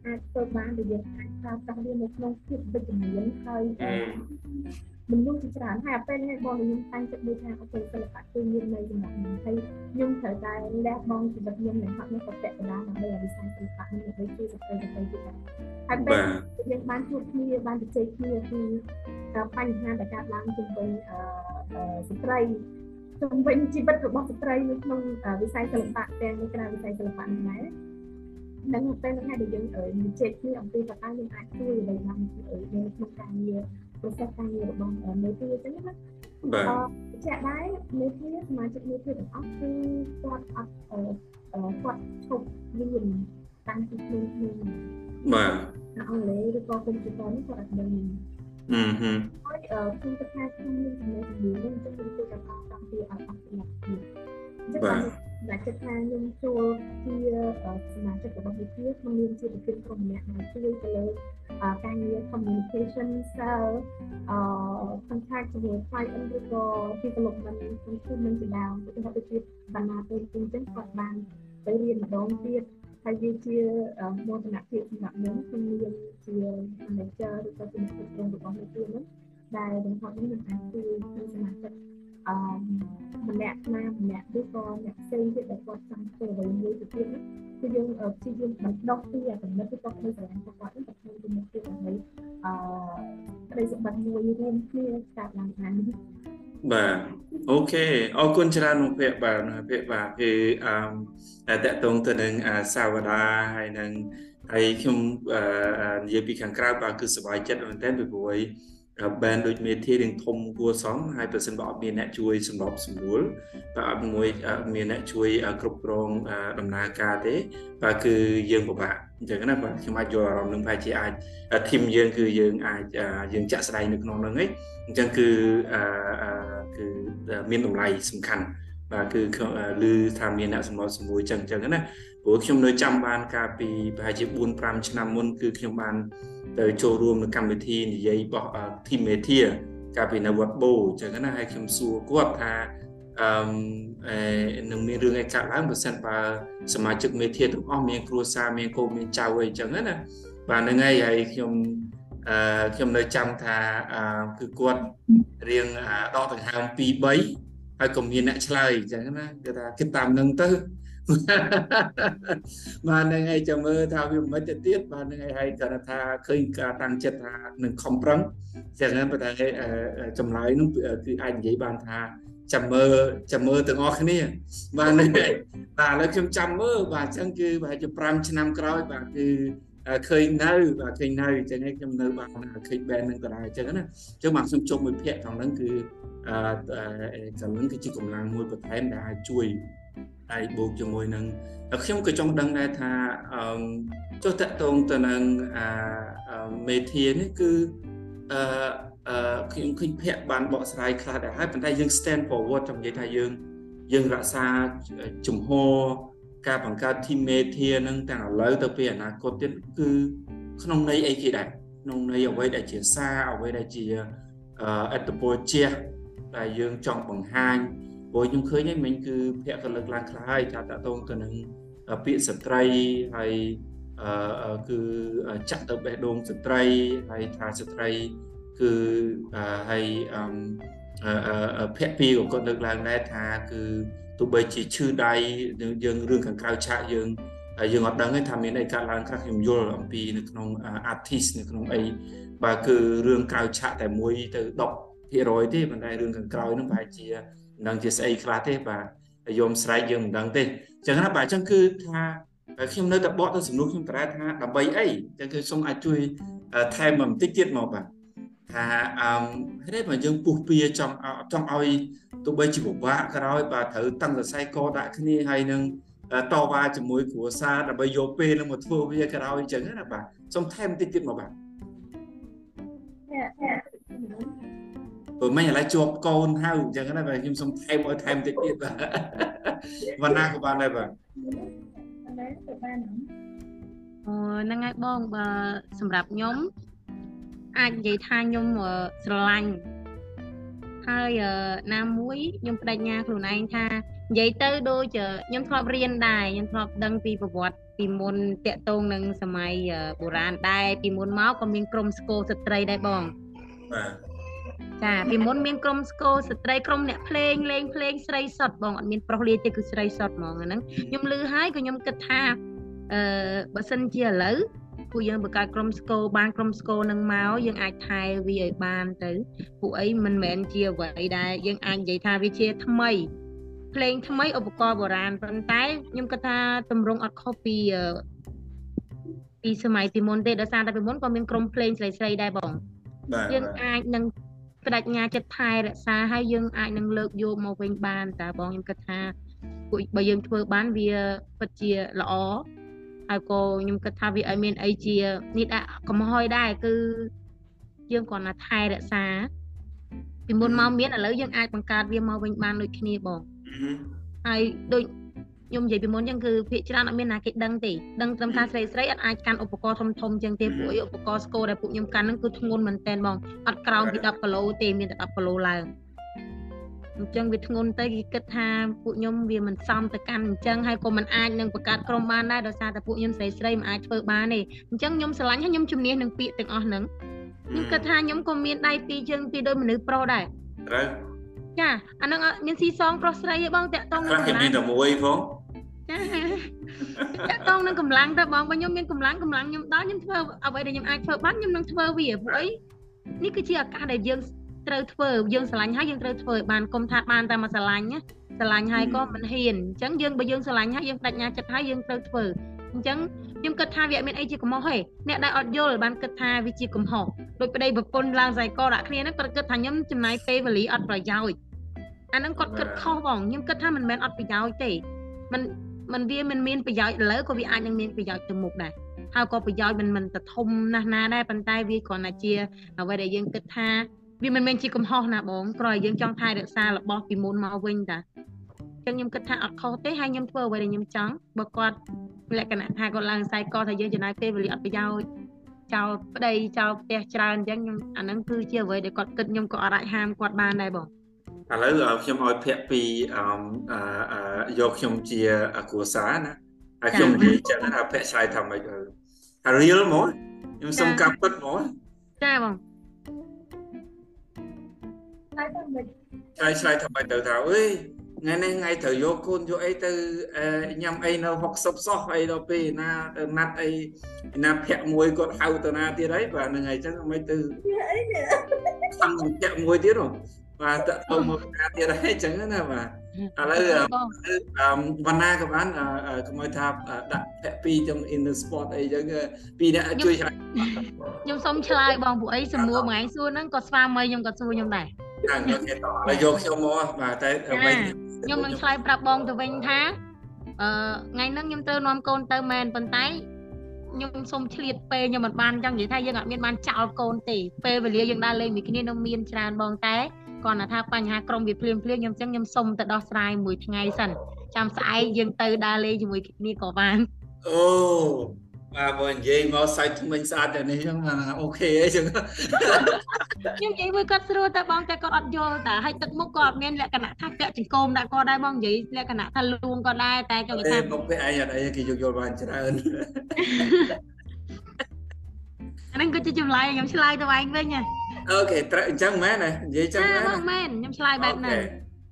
អាចធ្វើបានដែលយើងអាចប្រើប្រាស់វានៅក្នុងភាពវិជ្ជមានហើយមនុស្សជាច្រើនហើយអាពេលនេះបងខ្ញុំតាំងចិត្តមួយថាអូខេសិល្បៈគឺមាននៅសម្រាប់ខ្ញុំហើយខ្ញុំត្រូវតែលះបង់ជីវិតខ្ញុំនៅហត់នេះក៏ពាក់កណ្ដាលដើម្បីឲ្យវិស័យសិល្បៈនេះដើម្បីជួយស្ត្រីទៅទៀតដែរហើយពេលយើងបានជួបគ្នាបានជជែកគ្នាពីបញ្ហាដែលកើតឡើងជុំវិញស្ត្រី ជុំវិញជីវិតរបស់ស្ត្រីនៅក្នុងវិស័យសិល្បៈទាំងនៅក្រៅវិស័យសិល្បៈនេះដែរនឹងពេលហ្នឹងដែលយើងនិយាយគ្នាអំពីតើតើយើងអាចជួយអ្វីបាននៅក្នុងការងារ process ការងាររបស់មេធាអញ្ចឹងណាបាទជាក់ដែរមេធាសមាជិកមេធាទាំងអស់គឺគាត់អត់គាត់ឈប់រៀនតាំងពីខ្លួនខ្លួនបាទអង់គ្លេសឬក៏កុំព្យូទ័រនេះគាត់អត់ដឹង អឺហឺហើយខ្ញុំគិតថាខ្ញុំមានចំណេះជំនាញនេះអញ្ចឹងខ្ញុំគិតថាតាមពីអត់អត់សម្រាប់ខ្ញុំអញ្ចឹងបាទដែលគិតថាខ្ញុំចូលជាសមាជិករបស់វិទ្យាខ្ញុំមានជាប្រធានក្រុមម្នាក់ដែលជួយទៅលើការងារ communication cell អឺ contact ជាមួយ client ឬក៏ development improvement ជាដើមឧទាហរណ៍ដូចជាបណ្ណាពេលអញ្ចឹងគាត់បានទៅរៀនម្ដងទៀត ហើយវាជាមោទនភាពសម្រាប់ខ្ញុំខ្ញុំមានជា manager ឬក៏ជំនាញគ្រប់គ្រងរបស់មេធាវីនោះដែលទាំងហត់នេះនឹងអាចជួយក្នុងសមាជិកអឺម្នាក់ណាម្នាក់ឬក៏អ្នកផ្សេងទៀតដែលគាត់ចង់ធ្វើអ្វីមួយទៅទៀតគឺយើងព្យាយាមបណ្ដុះពីអាចំណុចឬក៏ក្នុងស្រឡាញ់របស់គាត់ទៅធ្វើទៅមុខទៀតដើម្បីអឺក្តីសម្បត្តិមួយរួមគ្នាកើតឡើងបាន បាទអូខេអរគុណច្រើនលោកភ័ក្របាទភ័ក្របាទគឺអឺតកតងទៅនឹងសាវតាហើយនឹងហើយខ្ញុំនិយាយពីខាងក្រៅបាទគឺសប្បាយចិត្តមែនទែនពីព្រោះបែនដូចមេធារៀងធំគួរសមហើយប្រសិនបើអត់មានអ្នកជួយសម្របសម្រួលបាទអត់មួយមានអ្នកជួយគ្រប់គ្រងដំណើរការទេបាទគឺយើងពិបាក អញ្ចឹងណាបាទខ្ញុំអាចយល់អារម្មណ៍នឹងប្រហែលជាអាចធីមយើងគឺយើងអាចយើងចាក់ស្ដែងនៅក្នុងហ្នឹងឯងអញ្ចឹងគឺគឺមានតម្លៃសំខាន់បាទគឺឮថាមានអ្នកសម្របសម្រួលអញ្ចឹងអញ្ចឹងណាព្រោះខ្ញុំនៅចាំបានកាលពីប្រហែលជា4 5ឆ្នាំមុនគឺខ្ញុំបានទៅចូលរួមនៅកម្មវិធីនិយាយរបស់ Team Media កាលពីនៅវត្តបូអញ្ចឹងណាហើយខ្ញុំសួរគាត់ថា អឺនឹងមានរឿងអីកើតឡើងបើសិនបើសមាជិកមេធាទាំងអស់មានគ្រួសារមានកូនមានចៅអីអញ្ចឹងណាបាទហ្នឹងហើយហើយខ្ញុំអឺខ្ញុំនៅចាំថាគឺគាត់រៀងដកដង្ហើម2 3ហើយក៏មានអ្នកឆ្លើយអញ្ចឹងណាគឺថាគិតតាមនឹងទៅបាទនឹងឯងចាំមើលថាវាមិនទៅទៀតបាទនឹងឯងហើយគាត់ថាឃើញការតាំងចិត្តថានឹងខំប្រឹងចឹងប៉ុន្តែចម្លើយនោះគឺអាចនិយាយបានថា ចាំមើលចាំមើលទាំងអស់គ្នា បាទនេះបាទឥឡូវខ្ញុំចាំមើលបាទអញ្ចឹងគឺប្រហែលជា5ឆ្នាំក្រោយបាទគឺឃើញនៅបាទឃើញនៅអញ្ចឹងខ្ញុំនៅបានឃើញ band នឹងក៏ដែរអញ្ចឹងណាអញ្ចឹងបាទខ្ញុំជុំមួយភាគខាងហ្នឹងគឺអឺខាងហ្នឹងគឺជាកម្លាំងមួយបន្ថែមដែលអាចជួយដៃបូកជាមួយនឹងខ្ញុំក៏ចង់ដឹងដែរថាអឺចុះតកតងទៅនឹងអាមេធានេះគឺអឺ អឺខ្ញុំឃើញភ័ក្របានបកស្រាយខ្លះដែរហើយប៉ុន្តែយើង stand forward ចង់និយាយថាយើងយើងរក្សាជំហរការបង្កើត team media នឹងទាំងឥឡូវទៅពេលអនាគតទៀតគឺក្នុងន័យអីគេដែរក្នុងន័យអ្វីដែលជាសារអ្វីដែលជាអត្តពលជះដែលយើងចង់បង្ហាញព្រោះខ្ញុំឃើញហ្នឹងមិញគឺភ័ក្រក៏លើកឡើងខ្លះហើយថាតកតងទៅនឹងពាក្យស្ត្រីហើយអឺគឺចាក់ទៅបេះដូងស្ត្រីហើយថាស្ត្រី គឺហើយអឺភ័ក្រពីក៏គាត់លើកឡើងដែរថាគឺទោះបីជាឈឺដៃយើងរឿងខាងក្រៅឆាកយើងយើងអត់ដឹងទេថាមានអីកើតឡើងខ្លះខ្ញុំយល់អំពីនៅក្នុង artist នៅក្នុងអីបើគឺរឿងក្រៅឆាកតែមួយទៅ10%ទេប៉ុន្តែរឿងខាងក្រៅហ្នឹងប្រហែលជាមិនដឹងជាស្អីខ្លះទេបាទយមស្រែកយើងមិនដឹងទេអញ្ចឹងណាបាទអញ្ចឹងគឺថាខ្ញុំនៅតែបកទៅសំណួរខ្ញុំតើថាដើម្បីអីអញ្ចឹងគឺសូមអាចជួយថែមបន្តិចទៀតមកបាទ ថាអឺហេតុបើយើងពុះពៀចង់ចង់ឲ្យទោះបីជាពិបាកក្រោយបាទត្រូវតឹងសរសៃកដាក់គ្នាហើយនឹងតវ៉ាជាមួយគ្រួសារដើម្បីយកពេលនឹងមកធ្វើវាក្រោយអញ្ចឹងណាបាទសូមថែមបន្តិចទៀតមកបាទព្រោះមិញឥឡូវជាប់កូនហៅអញ្ចឹងណាបាទខ្ញុំសូមថែមឲ្យថែមតិចទៀតបាទវណ្ណាក៏បានដែរបាទបានអូហ្នឹងហើយបងបើសម្រាប់ខ្ញុំ អាចនិយាយថាខ្ញុំស្រឡាញ់ហើយណាមួយខ្ញុំបដិញ្ញាខ្លួនឯងថានិយាយទៅដូចខ្ញុំធ្លាប់រៀនដែរខ្ញុំធ្លាប់ដឹងពីប្រវត្តិពីមុនតាក់ទងនឹងសម័យបុរាណដែរពីមុនមកក៏មានក្រុមស្គរស្ត្រីដែរបងបាទចាពីមុនមានក្រុមស្គរស្ត្រីក្រុមអ្នកភ្លេងលេងភ្លេងស្រីសុតបងអត់មានប្រុសលាយទេគឺស្រីសុតហ្មងអាហ្នឹងខ្ញុំឮហើយក៏ខ្ញុំគិតថាអឺបើសិនជាឥឡូវ ពួកយើងបង្កើតក្រុមស្គរបានក្រុមស្គរនឹងមកយើងអាចថែវាឲ្យបានទៅពួកអីមិនមែនជាអ្វីដែលយើងអាចនិយាយថាវាជាថ្មីភ្លេងថ្មីឧបករណ៍បុរាណប៉ុន្តែខ្ញុំគិតថាតម្រង់អត់ខុសពីពីសម័យពីមុនទេដោយសារតែពីមុនក៏មានក្រុមភ្លេងស្រីស្រីដែរបងយើងអាចនឹងបដិញ្ញាចិត្តថែរក្សាហើយយើងអាចនឹងលើកយកមកវិញបានតើបងខ្ញុំគិតថាពួកបើយើងធ្វើបានវាពិតជាល្អ ហើយក៏ខ្ញុំគិតថាវាឲ្យមានអីជានេះដាក់កំហុសដែរគឺយើងគ្រាន់តែថែរក្សាពីមុនមកមានឥឡូវយើងអាចបង្កើតវាមកវិញបានដូចគ្នាបងហើយដូចខ្ញុំនិយាយពីមុនចឹងគឺភាគច្រើនអត់មានណាគេដឹងទេដឹងត្រឹមថាស្រីស្រីអត់អាចកាន់ឧបករណ៍ធំធំចឹងទេព្រោះឧបករណ៍ស្គរដែលពួកខ្ញុំកាន់ហ្នឹងគឺធ្ងន់មែនតើបងអត់ក្រោមពី10គីឡូទេមានតែ10គីឡូឡើង អញ្ចឹងវាធ្ងន់ទៅគេគិតថាពួកខ្ញុំវាមិនសមទៅកាន់អញ្ចឹងហើយក៏មិនអាចនឹងបង្កើតក្រុមបានដែរដោយសារតែពួកខ្ញុំស្រីស្រីមិនអាចធ្វើបានទេអញ្ចឹងខ្ញុំស្រឡាញ់ហើយខ្ញុំជំនះនឹងពាក្យទាំងអស់ហ្នឹងខ្ញុំគិតថាខ្ញុំក៏មានដៃពីរជើងពីរដោយមនុស្សប្រុសដែរត្រូវចាអាហ្នឹងអត់មានស៊ីសងប្រុសស្រីទេបងតាក់តងខ្លះគេមានតែមួយផងចាតាក់តងនឹងកម្លាំងតើបងបើខ្ញុំមានកម្លាំងកម្លាំងខ្ញុំដល់ខ្ញុំធ្វើអ្វីដែលខ្ញុំអាចធ្វើបានខ្ញុំនឹងធ្វើវាព្រោះអីនេះគឺជាឱកាសដែលយើង ត្រូវធ្វើយើងស្រឡាញ់ហើយយើងត្រូវធ្វើឲ្យបានកុំថាបានតែមកស្រឡាញ់ណាស្រឡាញ់ហើយក៏មិនហ៊ានអញ្ចឹងយើងបើយើងស្រឡាញ់ហើយយើងបដិញ្ញាចិត្តហើយយើងត្រូវធ្វើអញ្ចឹងខ្ញុំគិតថាវាអត់មានអីជាកំហុសទេអ្នកដែលអត់យល់បានគិតថាវាជាកំហុសដោយប្តីប្រពន្ធឡើងខ្សែកដាក់គ្នាហ្នឹងគាត់គិតថាខ្ញុំចំណាយពេលវេលាអត់ប្រយោជន៍អាហ្នឹងគាត់គិតខុសបងខ្ញុំគិតថាមិនមែនអត់ប្រយោជន៍ទេมันมันវាមិនមានប្រយោជន៍ឥឡូវក៏វាអាចនឹងមានប្រយោជន៍ទៅមុខដែរហើយក៏ប្រយោជន៍មិនមិនទៅធំណាស់ណាដែរប៉ុន្តែវាគ្រាន់តែជាអ្វីដែលយើងគិតថា វាមិនមែនជាកំហុសណាបងគ្រាន់តែយើងចង់ថែរក្សារបស់ពីមុនមកវិញតាចឹងខ្ញុំគិតថាអត់ខុសទេហើយខ្ញុំធ្វើអ្វីដែលខ្ញុំចង់បើគាត់លក្ខណៈថាគាត់ឡើងខ្សែកថាយើងចំណាយពេលវេលាអត់ប្រយោជន៍ចោលប្តីចោលផ្ទះច្រើនអញ្ចឹងខ្ញុំអាហ្នឹងគឺជាអ្វីដែលគាត់គិតខ្ញុំក៏អត់អាចហាមគាត់បានដែរបងឥឡូវខ្ញុំឲ្យភាក់ពីអឺអឺយកខ្ញុំជាគ្រួសារណាហើយខ្ញុំនិយាយចឹងថាភាក់ឆ្លើយថាម៉េចថា real ហ្មងខ្ញុំសុំកាប់ពិតហ្មងចាបង ហើយទៅមិនឆ្លើយឆ្លើយថាម៉េចទៅថាអើយថ្ងៃនេះថ្ងៃត្រូវយកកូនយកអីទៅញ៉ាំអីនៅ60សោះអីដល់ពេលណាទៅណាត់អីណាភ័ក្រមួយគាត់ហៅទៅណាទៀតហើយបាទហ្នឹងហើយចឹងមិនទៅអីនេះខំនឹងភ័ក្រមួយទៀតហ៎បាទតទៅមកណាទៀតហើយចឹងណាបាទឥឡូវបងអឺវណ្ណាក៏បានកុំឲ្យថាដាក់ភ័ក្រពីរទាំង in the spot អីចឹងពីរអ្នកជួយឆ្លើយខ្ញុំសុំឆ្លើយបងពួកអីសំណួរមួយឯងសួរហ្នឹងក៏ស្វាមីខ្ញុំក៏សួរខ្ញុំដែរ ហ្នឹងអូខេតឥឡូវយកខ្ញុំមកបាទតែអ្វីខ្ញុំនឹងឆ្លើយប្រាប់បងទៅវិញថាអឺថ្ងៃហ្នឹងខ្ញុំត្រូវនាំកូនទៅមែនប៉ុន្តែខ្ញុំសុំឆ្លៀតពេលខ្ញុំមិនបានចង់និយាយថាយើងអត់មានបានចោលកូនទេពេលវេលាយើងដើរលេងមួយគ្នានៅមានច្រើនបងតែគ្រាន់តែថាបញ្ហាក្រុមវាភ្លាមភ្លាមខ្ញុំអញ្ចឹងខ្ញុំសុំទៅដោះស្រាយមួយថ្ងៃសិនចាំស្អែកយើងទៅដើរលេងជាមួយគ្នាក៏បានអូ បាទបើនិយាយមកសាច់ថ្មិញស្អាតតែនេះចឹងអូខេអីចឹងខ្ញុំនិយាយមួយគាត់ស្រួលតែបងតែគាត់អត់យល់តែហើយទឹកមុខក៏អត់មានលក្ខណៈថាពាក់ចង្កូមដាក់គាត់ដែរបងនិយាយលក្ខណៈថាលួងគាត់ដែរតែចង់និយាយទេថាមកពេលឯងអត់អីគេយកយល់បានច្រើនអាហ្នឹងគឺជាចម្លើយខ្ញុំឆ្លើយទៅឯងវិញណាអូខេត្រូវអញ្ចឹងមែនទេនិយាយចឹងចាមែនបងមែនខ្ញុំឆ្លើយបែបហ្នឹង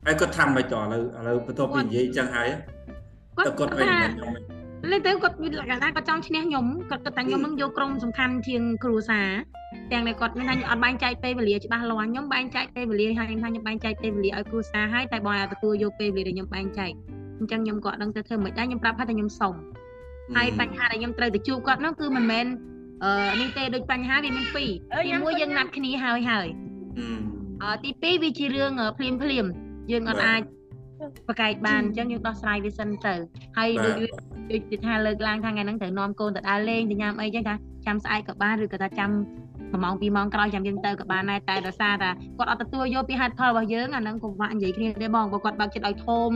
ហើយគាត់ធ្វើមិនតឥឡូវឥឡូវបន្ទាប់ពីនិយាយចឹងហើយគាត់ទៅគាត់វិញថាមែន ខ្ញុំលេទៅគាត់មានលក្ខណៈថាគាត់ចង់ឈ្នះខ្ញុំគាត់គិតថាខ្ញុំនឹងយកក្រុមសំខាន់ជាងគ្រួសារទាំងដែលគាត់មានថាខ្ញុំអត់បែងចែកពេលវេលាច្បាស់លាស់ខ្ញុំបែងចែកពេលវេលាហើយខ្ញុំថាខ្ញុំបែងចែកពេលវេលាឲ្យគ្រួសារហើយតែបងអាចទទួលយកពេលវេលាដែលខ្ញុំបែងចែកអញ្ចឹងខ្ញុំក៏អត់ដឹងទៅធ្វើមិនដែរខ្ញុំប្រាប់ថាខ្ញុំសុំហើយបញ្ហាដែលខ្ញុំត្រូវទៅជួបគាត់នោះគឺមិនមែនអឺនេះទេដូចបញ្ហាវាមានពីរទីមួយយើងណាត់គ្នាហើយហើយអឺទីពីរវាជារឿងភ្លាមភ្លាមយើងអត់អាច ប្រកែកបានអញ្ចឹងយើងដោះស្រាយវាសិនទៅហើយដូចដូចទីថាលើកឡើងថាថ្ងៃហ្នឹងត្រូវនាំកូនទៅដើរលេងទៅញ៉ាំអីចឹងថាចាំស្អែកក៏បានឬក៏ថាចាំ1ម៉ោង2ម៉ោងក្រោយចាំយើងទៅក៏បានដែរតែដោយសារតែគាត់អត់ទទួលយកពីហេតុផលរបស់យើងអាហ្នឹងក៏ពិបាកនិយាយគ្នាដែរបងបើគាត់បើកចិត្តឲ្យធំ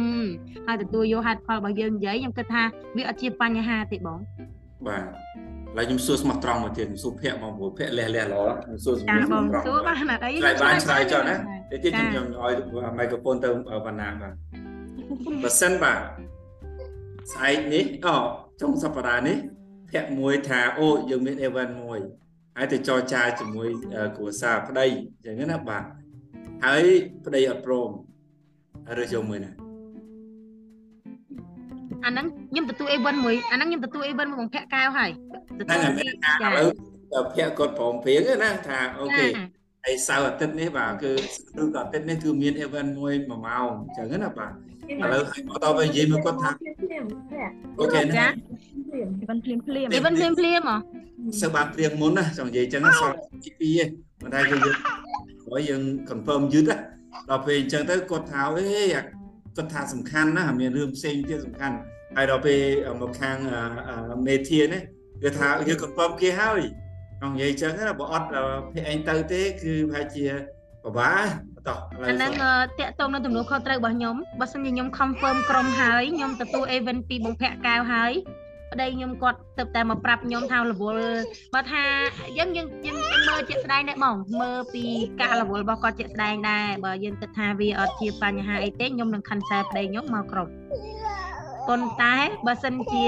ហើយទទួលយកហេតុផលរបស់យើងនិយាយខ្ញុំគិតថាវាអត់ជាបញ្ហាទេបងបាទ ឡើយខ្ញុំសួរស្មោះត្រង់មកទៀតខ្ញុំសួរភ័ក្រមកព្រោះភ័ក្រលះលះល្អខ្ញុំសួរសំចាណួរបងត្រង់សួរបានអត់អីឆ្លើយបានឆ្លើយចុះណាតែទៀតចាខ្ញុំខ្ញុំឲ្យមីក្រូហ្វូនទៅវណ្ណាបាទបើសិនបាទស្អែកនេះអូចុងសប្តាហ៍នេះភ័ក្រមួយថាអូយើងមាន event មួយហើយទៅចរចាជាមួយគ្រួសារប្តីអញ្ចឹងណាបាទហើយប្តីអត់ព្រមហើយរើសយកមួយណា អាហ្នឹងខ្ញុំទទួល event មួយអាហ្នឹងខ្ញុំទទួល event មួយបងភាក់កៅហើយទហ្នឹងទូលហើយទីថាចាឥឡូវភ័ក្រគាត់ព្រមព្រៀងណាថាអូខេចាហើយសៅរ៍អាទិត្យនេះបាទគឺឬក៏អាទិត្យនេះគឺមាន event មួយ1ម៉ោងអញ្ចឹងណាបាទឥឡូវហើយបន្តទៅនិយាយមកគាត់ថាអូខេណាចាមិនភ្លាមភ្លាម event ភ្លាមភ្លាមហ៎សើបានព្រៀងមុនណាចង់និយាយអញ្ចឹងណាសល់ទី2ឯងមិនតែគឺយើងព្រោះយើង confirm យឺតណាដល់ពេលអញ្ចឹងទៅគាត់ថាអេ គាត់ថាសំខាន់ណាស់មានរឿងផ្សេងទៀតសំខាន់ហើយដល់ពេលមកខាងមេធានេះគឺថាយើង confirm គេហើយចង់និយាយអញ្ចឹងណាបើអត់ភេឯងទៅទេគឺប្រហែលជាពិបាកបន្តឥឡូវអាហ្នឹងតាក់ទងនឹងទំនួលខុសត្រូវរបស់ខ្ញុំបើសិនជាខ្ញុំ confirm ក្រុមហើយខ្ញុំទទួល event ពីបងភ័ក្រកៅហើយ ប្តីខ្ញុំគាត់ទៅតែមកប្រាប់ខ្ញុំថារវល់បើថាយើងយើងយើងមើលជាក់ស្ដែងដែរបងមើលពីការរវល់របស់គាត់ជាក់ស្ដែងដែរបើយើងគិតថាវាអត់ជាបញ្ហាអីទេខ្ញុំនឹង cancel ប្តីខ្ញុំមកក្រុមប៉ុន្តែបើសិនជា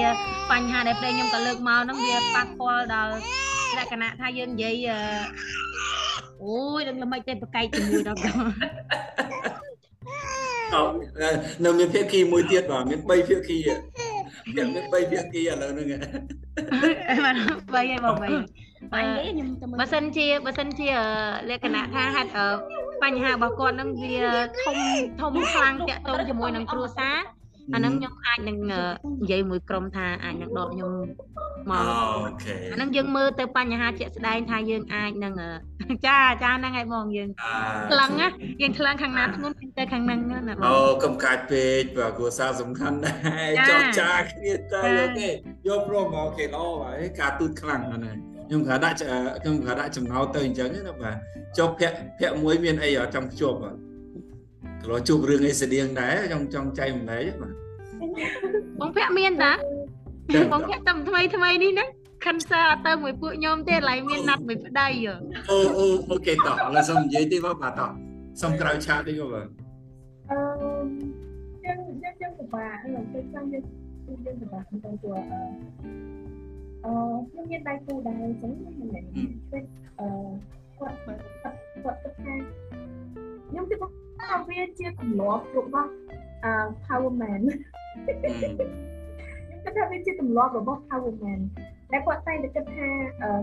បញ្ហាដែលប្តីខ្ញុំក៏លើកមកហ្នឹងវាប៉ះពាល់ដល់លក្ខណៈថាយើងនិយាយអឺអូយដឹងល្មិចតែប្រកែកជាមួយដល់អត់នៅមានភាគីមួយទៀតបាទមាន3ភាគី មានមាន3ភាគីឥឡូវហ្នឹងបាន3ហើយបង3បាញ់នេះខ្ញុំទៅមើលបើសិនជាបើសិនជាលក្ខណៈថាហេតុបញ្ហារបស់គាត់នឹងវាធំធំខ្លាំងតាក់ទងជាមួយនឹងគ្រួសារ អាហ្នឹងខ្ញុំអាចនឹងនិយាយមួយក្រុមថាអាចនឹងដកខ្ញុំមកអូខេអាហ្នឹងយើងមើលទៅបញ្ហាជាក់ស្ដែងថាយើងអាចនឹងចាចាហ្នឹងហើយបងយើងខ្លាំងណាយើងខ្លាំងខាងណាធ្ងន់ទៅខាងហ្នឹងណាបងអូកំកាច់ពេកបាទគ្រួសារសំខាន់ដែរចោះចាគ្នាទៅអូខេយកព្រមអូខេល្អបាទការទូតខ្លាំងណាស់ខ្ញុំក៏ដាក់ខ្ញុំក៏ដាក់ចំណោទទៅអញ្ចឹងណាបាទចុះភ័ក្រភ័ក្រមួយមានអីចង់ភ្ជាប់បាទ កន្លោជួបរឿងអីស្តៀងដែរចង់ចង់ចែកម្លែកបាទបងភ័ក្រមានតាបងភ័ក្រតែថ្មីថ្មីនេះណាខាន់សើទៅមួយពួកខ្ញុំទេឡៃមានណាត់មួយប្តីអូអូអូខេតោះឥឡូវសុំនិយាយទេបាទបាទតោះសុំក្រៅឆាកតិចបាទអឺយើងយើងយើងពិបាកអឺពេលខ្លះយើងយើងពិបាកក្នុងព្រោះអឺអឺខ្ញុំមានដៃគូដែរអញ្ចឹងហ្នឹងពេលអឺគាត់គាត់គាត់គិតថាខ្ញុំគិតថា វាជាទម្លាប់របស់អឺ power man ខ្ញុំគិតថាវាជាទម្លាប់របស់ power man ដែលគាត់តែងតែគិតថា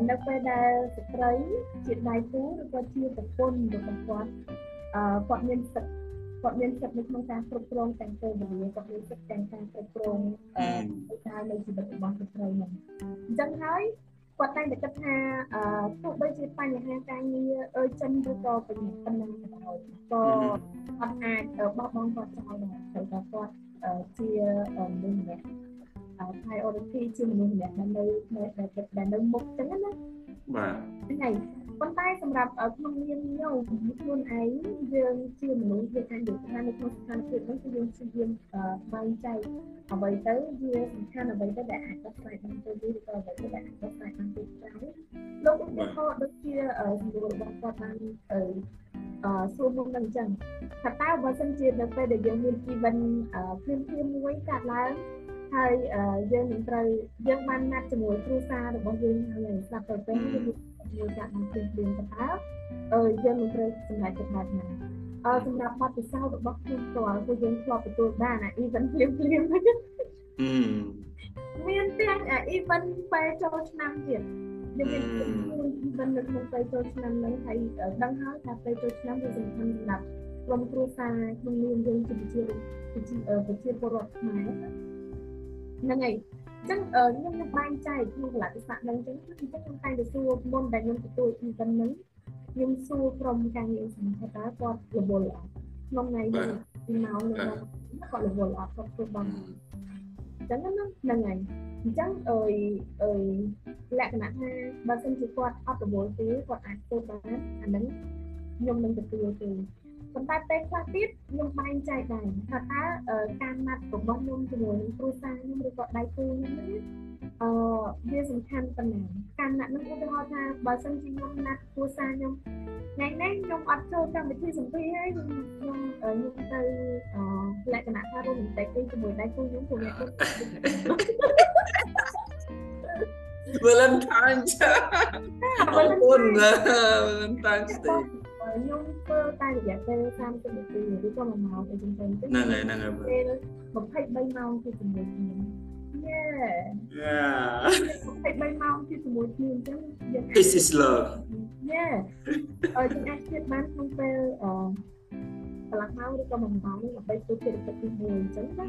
នៅពេលដែលស្ត្រីជាដៃគូឬក៏ជាប្រពន្ធរបស់គាត់អឺគាត់មានសិទ្ធិគាត់មានសិទ្ធិនៅក្នុងការគ្រប់គ្រងទាំងពេលវេលាគាត់មានសិទ្ធិទាំងការគ្រប់គ្រងអឺការនៃជីវិតរបស់ស្ត្រីហ្នឹងអញ្ចឹងហើយ គាត់តែងតែគិតថាអឺទោះបីជាបញ្ហាការងារអើចិនឬក៏បញ្ហាប៉ុណ្ណាក៏ដោយក៏គាត់អាចបោះបង់គាត់ចោលដែរព្រោះថាគាត់ជាមនុស្សម្នាក់ priority ជាមនុស្សម្នាក់ដែលនៅដែលនៅមុខចឹងណាបាទហ្នឹងហើយ ប៉ុន្តែសម្រាប់ក្នុងនាមខ្ញុំខ្លួនឯងយើងជាមនុស្សយើងអាចនិយាយថានៅក្នុងស្ថានភាពនេះគឺយើងព្យាយាមបែងចែកអ្វីទៅវាសំខាន់អ្វីទៅដែលអាចដោះស្រាយបានទៅឬក៏អ្វីទៅដែលអាចដោះស្រាយបានទៅក្រៅលោកឧទាហរណ៍ដូចជាសម្រួលរបស់គាត់បានអឺសួរមុននឹងអញ្ចឹងថាតើបើសិនជានៅពេលដែលយើងមាន event ភ្លាមភ្លាមមួយកាត់ឡើង ហើយយើងនឹងត្រូវយើងបានណាត់ជាមួយគ្រួសាររបស់យើងហើយស្ដាប់ទៅទៅយើងចាក់បានភ្លាមភ្លាមទៅតើអឺយើងនឹងត្រូវសម្រេចចិត្តបែបណាអឺសម្រាប់បទពិសោធន៍របស់ខ្ញុំផ្ទាល់គឺយើងធ្លាប់ទទួលបានអា event ភ្លាមភ្លាមហ្នឹងមានទាំងអា event ពេលចូលឆ្នាំទៀតយើងមាន event នៅក្នុងពេលចូលឆ្នាំហ្នឹងហើយដឹងហើយថាពេលចូលឆ្នាំវាសំខាន់សម្រាប់ក្រុមគ្រួសារក្នុងនាមយើងជាប្រជាប្រជាប្រជាពលរដ្ឋខ្មែរ ហ្នឹងហើយអញ្ចឹងខ្ញុំនឹងបែងចែកក្នុងកលៈទេសៈហ្នឹងអញ្ចឹងអញ្ចឹងខ្ញុំតែងតែសួរមុនដែលខ្ញុំទទួល event ហ្នឹងខ្ញុំសួរក្រុមការងារសម្រាប់តើគាត់រវល់អត់ក្នុងថ្ងៃនេះពីម៉ោងនេះគាត់រវល់អត់គាត់ធ្វើបានអញ្ចឹងហ្នឹងហើយអញ្ចឹងអើយអើយលក្ខណៈថាបើសិនជាគាត់អត់រវល់ទេគាត់អាចធ្វើបានអាហ្នឹងខ្ញុំនឹងទទួលទេ ប៉ុន្តែពេលខ្លះទៀតខ្ញុំបែងចែកដែរថាតើការណាត់របស់ខ្ញុំជាមួយនឹងគ្រួសារខ្ញុំឬក៏ដៃគូខ្ញុំនេះអឺវាសំខាន់ប៉ុណ្ណាការណាត់នឹងឧទាហរណ៍ថាបើសិនជាខ្ញុំណាត់គ្រួសារខ្ញុំថ្ងៃនេះខ្ញុំអត់ចូលកម្មវិធីសម្ភារហើយខ្ញុំខ្ញុំទៅលក្ខណៈថារ៉ូមែនទិកជាមួយដៃគូខ្ញុំព្រោះខ្ញុំ Valentine's អរគុណ Valentine's Day ខ្ញុំ ធ្វើតែរយៈពេល30នាទីឬក៏1ម៉ោងអីចឹងទៅហ្នឹងហើយហ្នឹងហើយពេល23ម៉ោងគឺជាមួយគ្នាយេយ៉ា23ម៉ោងគឺជាមួយគ្នាអញ្ចឹងយើង This is love យេអឺយើងអាចទៀតបានក្នុងពេលអឺកន្លះម៉ោងឬក៏1ម៉ោងនេះដើម្បីធ្វើភារកិច្ចទី1អញ្ចឹងណា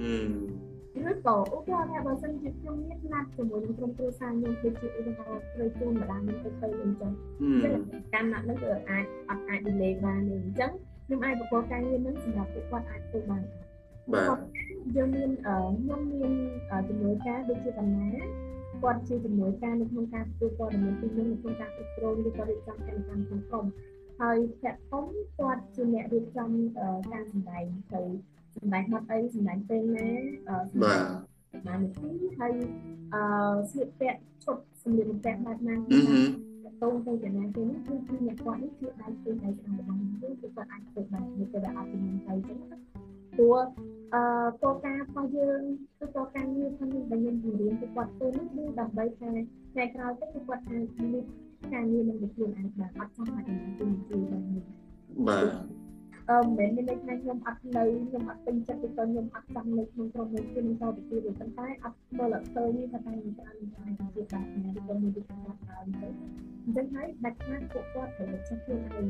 ឬក៏ឧទាហរណ៍ថាបើសិនជាខ្ញុំមានណាត់ជាមួយនឹងក្រុមគ្រួសារខ្ញុំដូចជាឧទាហរណ៍ត្រូវជូនម្ដាយខ្ញុំទៅទៅអញ្ចឹងកម្មណាត់នោះគឺអាចអត់អាច delay បានទេអញ្ចឹងខ្ញុំអាចប្រកបការងារនឹងសម្រាប់ពួកគាត់អាចធ្វើបានបាទយើងមានខ្ញុំមានជំនួយការដូចជាបណ្ណាគាត់ជាជំនួយការនៅក្នុងការទទួលព័ត៌មានពីខ្ញុំនៅក្នុងការគ្រប់គ្រងឬក៏រៀបចំកិច្ចកម្មសង្គមហើយភាក់ធំគាត់ជាអ្នករៀបចំការសម្ដែងទៅ សម្ដែងបទអីសម្ដែងពេលណាបាទបាននាទីហើយអឺស្លៀកពាក់ឈុតសម្លៀកបំពាក់បែបណាតូនទៅចំណាយពេលនេះគឺគឺអ្នកគាត់នេះគឺអាចធ្វើដៃស្ដាំរបស់យើងគឺគាត់អាចធ្វើបាននៅពេលដែលអត់មានទៅចឹងព្រោះអឺតោការរបស់យើងគឺតោការងារផងដែលយើងរៀនពីគាត់ធ្វើនេះគឺដើម្បីថាថ្ងៃក្រោយទៅគឺគាត់អាចមានការងារនឹងខ្លួនឯងបាទអត់ចាំបាច់នឹងជួយជួយបានបាទ អឺមិនមែនន័យថាខ្ញុំអត់នៅខ្ញុំអត់ពេញចិត្តឬក៏ខ្ញុំអត់ចង់នៅក្នុងក្រុមនៃខ្ញុំតទៅទៀតទេប៉ុន្តែអត់មើលអត់ឃើញនេះថាតែមានច្រើនច្រើនជាបែបណាឬក៏មានវិធីសាស្ត្រដើមទៅអញ្ចឹងហើយដាច់ខាតពួកគាត់ត្រូវចេះខ្លួនឯង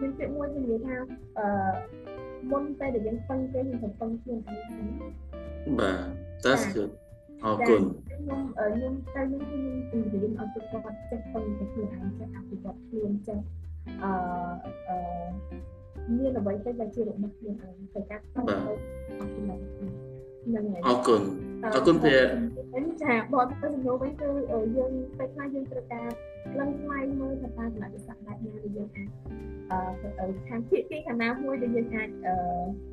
មានពាក្យមួយគេនិយាយថាអឺមុនពេលដែលយើងពឹងគេយើងត្រូវពឹងខ្លួនឯងសិនបាទ that's good អរគុណខ្ញុំខ្ញុំតែខ្ញុំខ្ញុំពង្រៀនឲ្យពួកគាត់ចេះពឹងទៅខ្លួនឯងចេះអភិវឌ្ឍខ្លួនចេះអឺអឺ មានអ្វីទៅដែលជារបស់ខ្លួនឯងទៅការស្គាល់ទៅអភិវឌ្ឍហ្នឹងហើយអរគុណអរគុណពេលចាបតទៅសំណួរវិញគឺយើងពេលខ្លះយើងត្រូវការឡើងថ្លៃមើលថាតើកលៈទេសៈបែបណាដែលយើងអាចអឺខាងភាគីខាងណាមួយដែលយើងអាចអឺ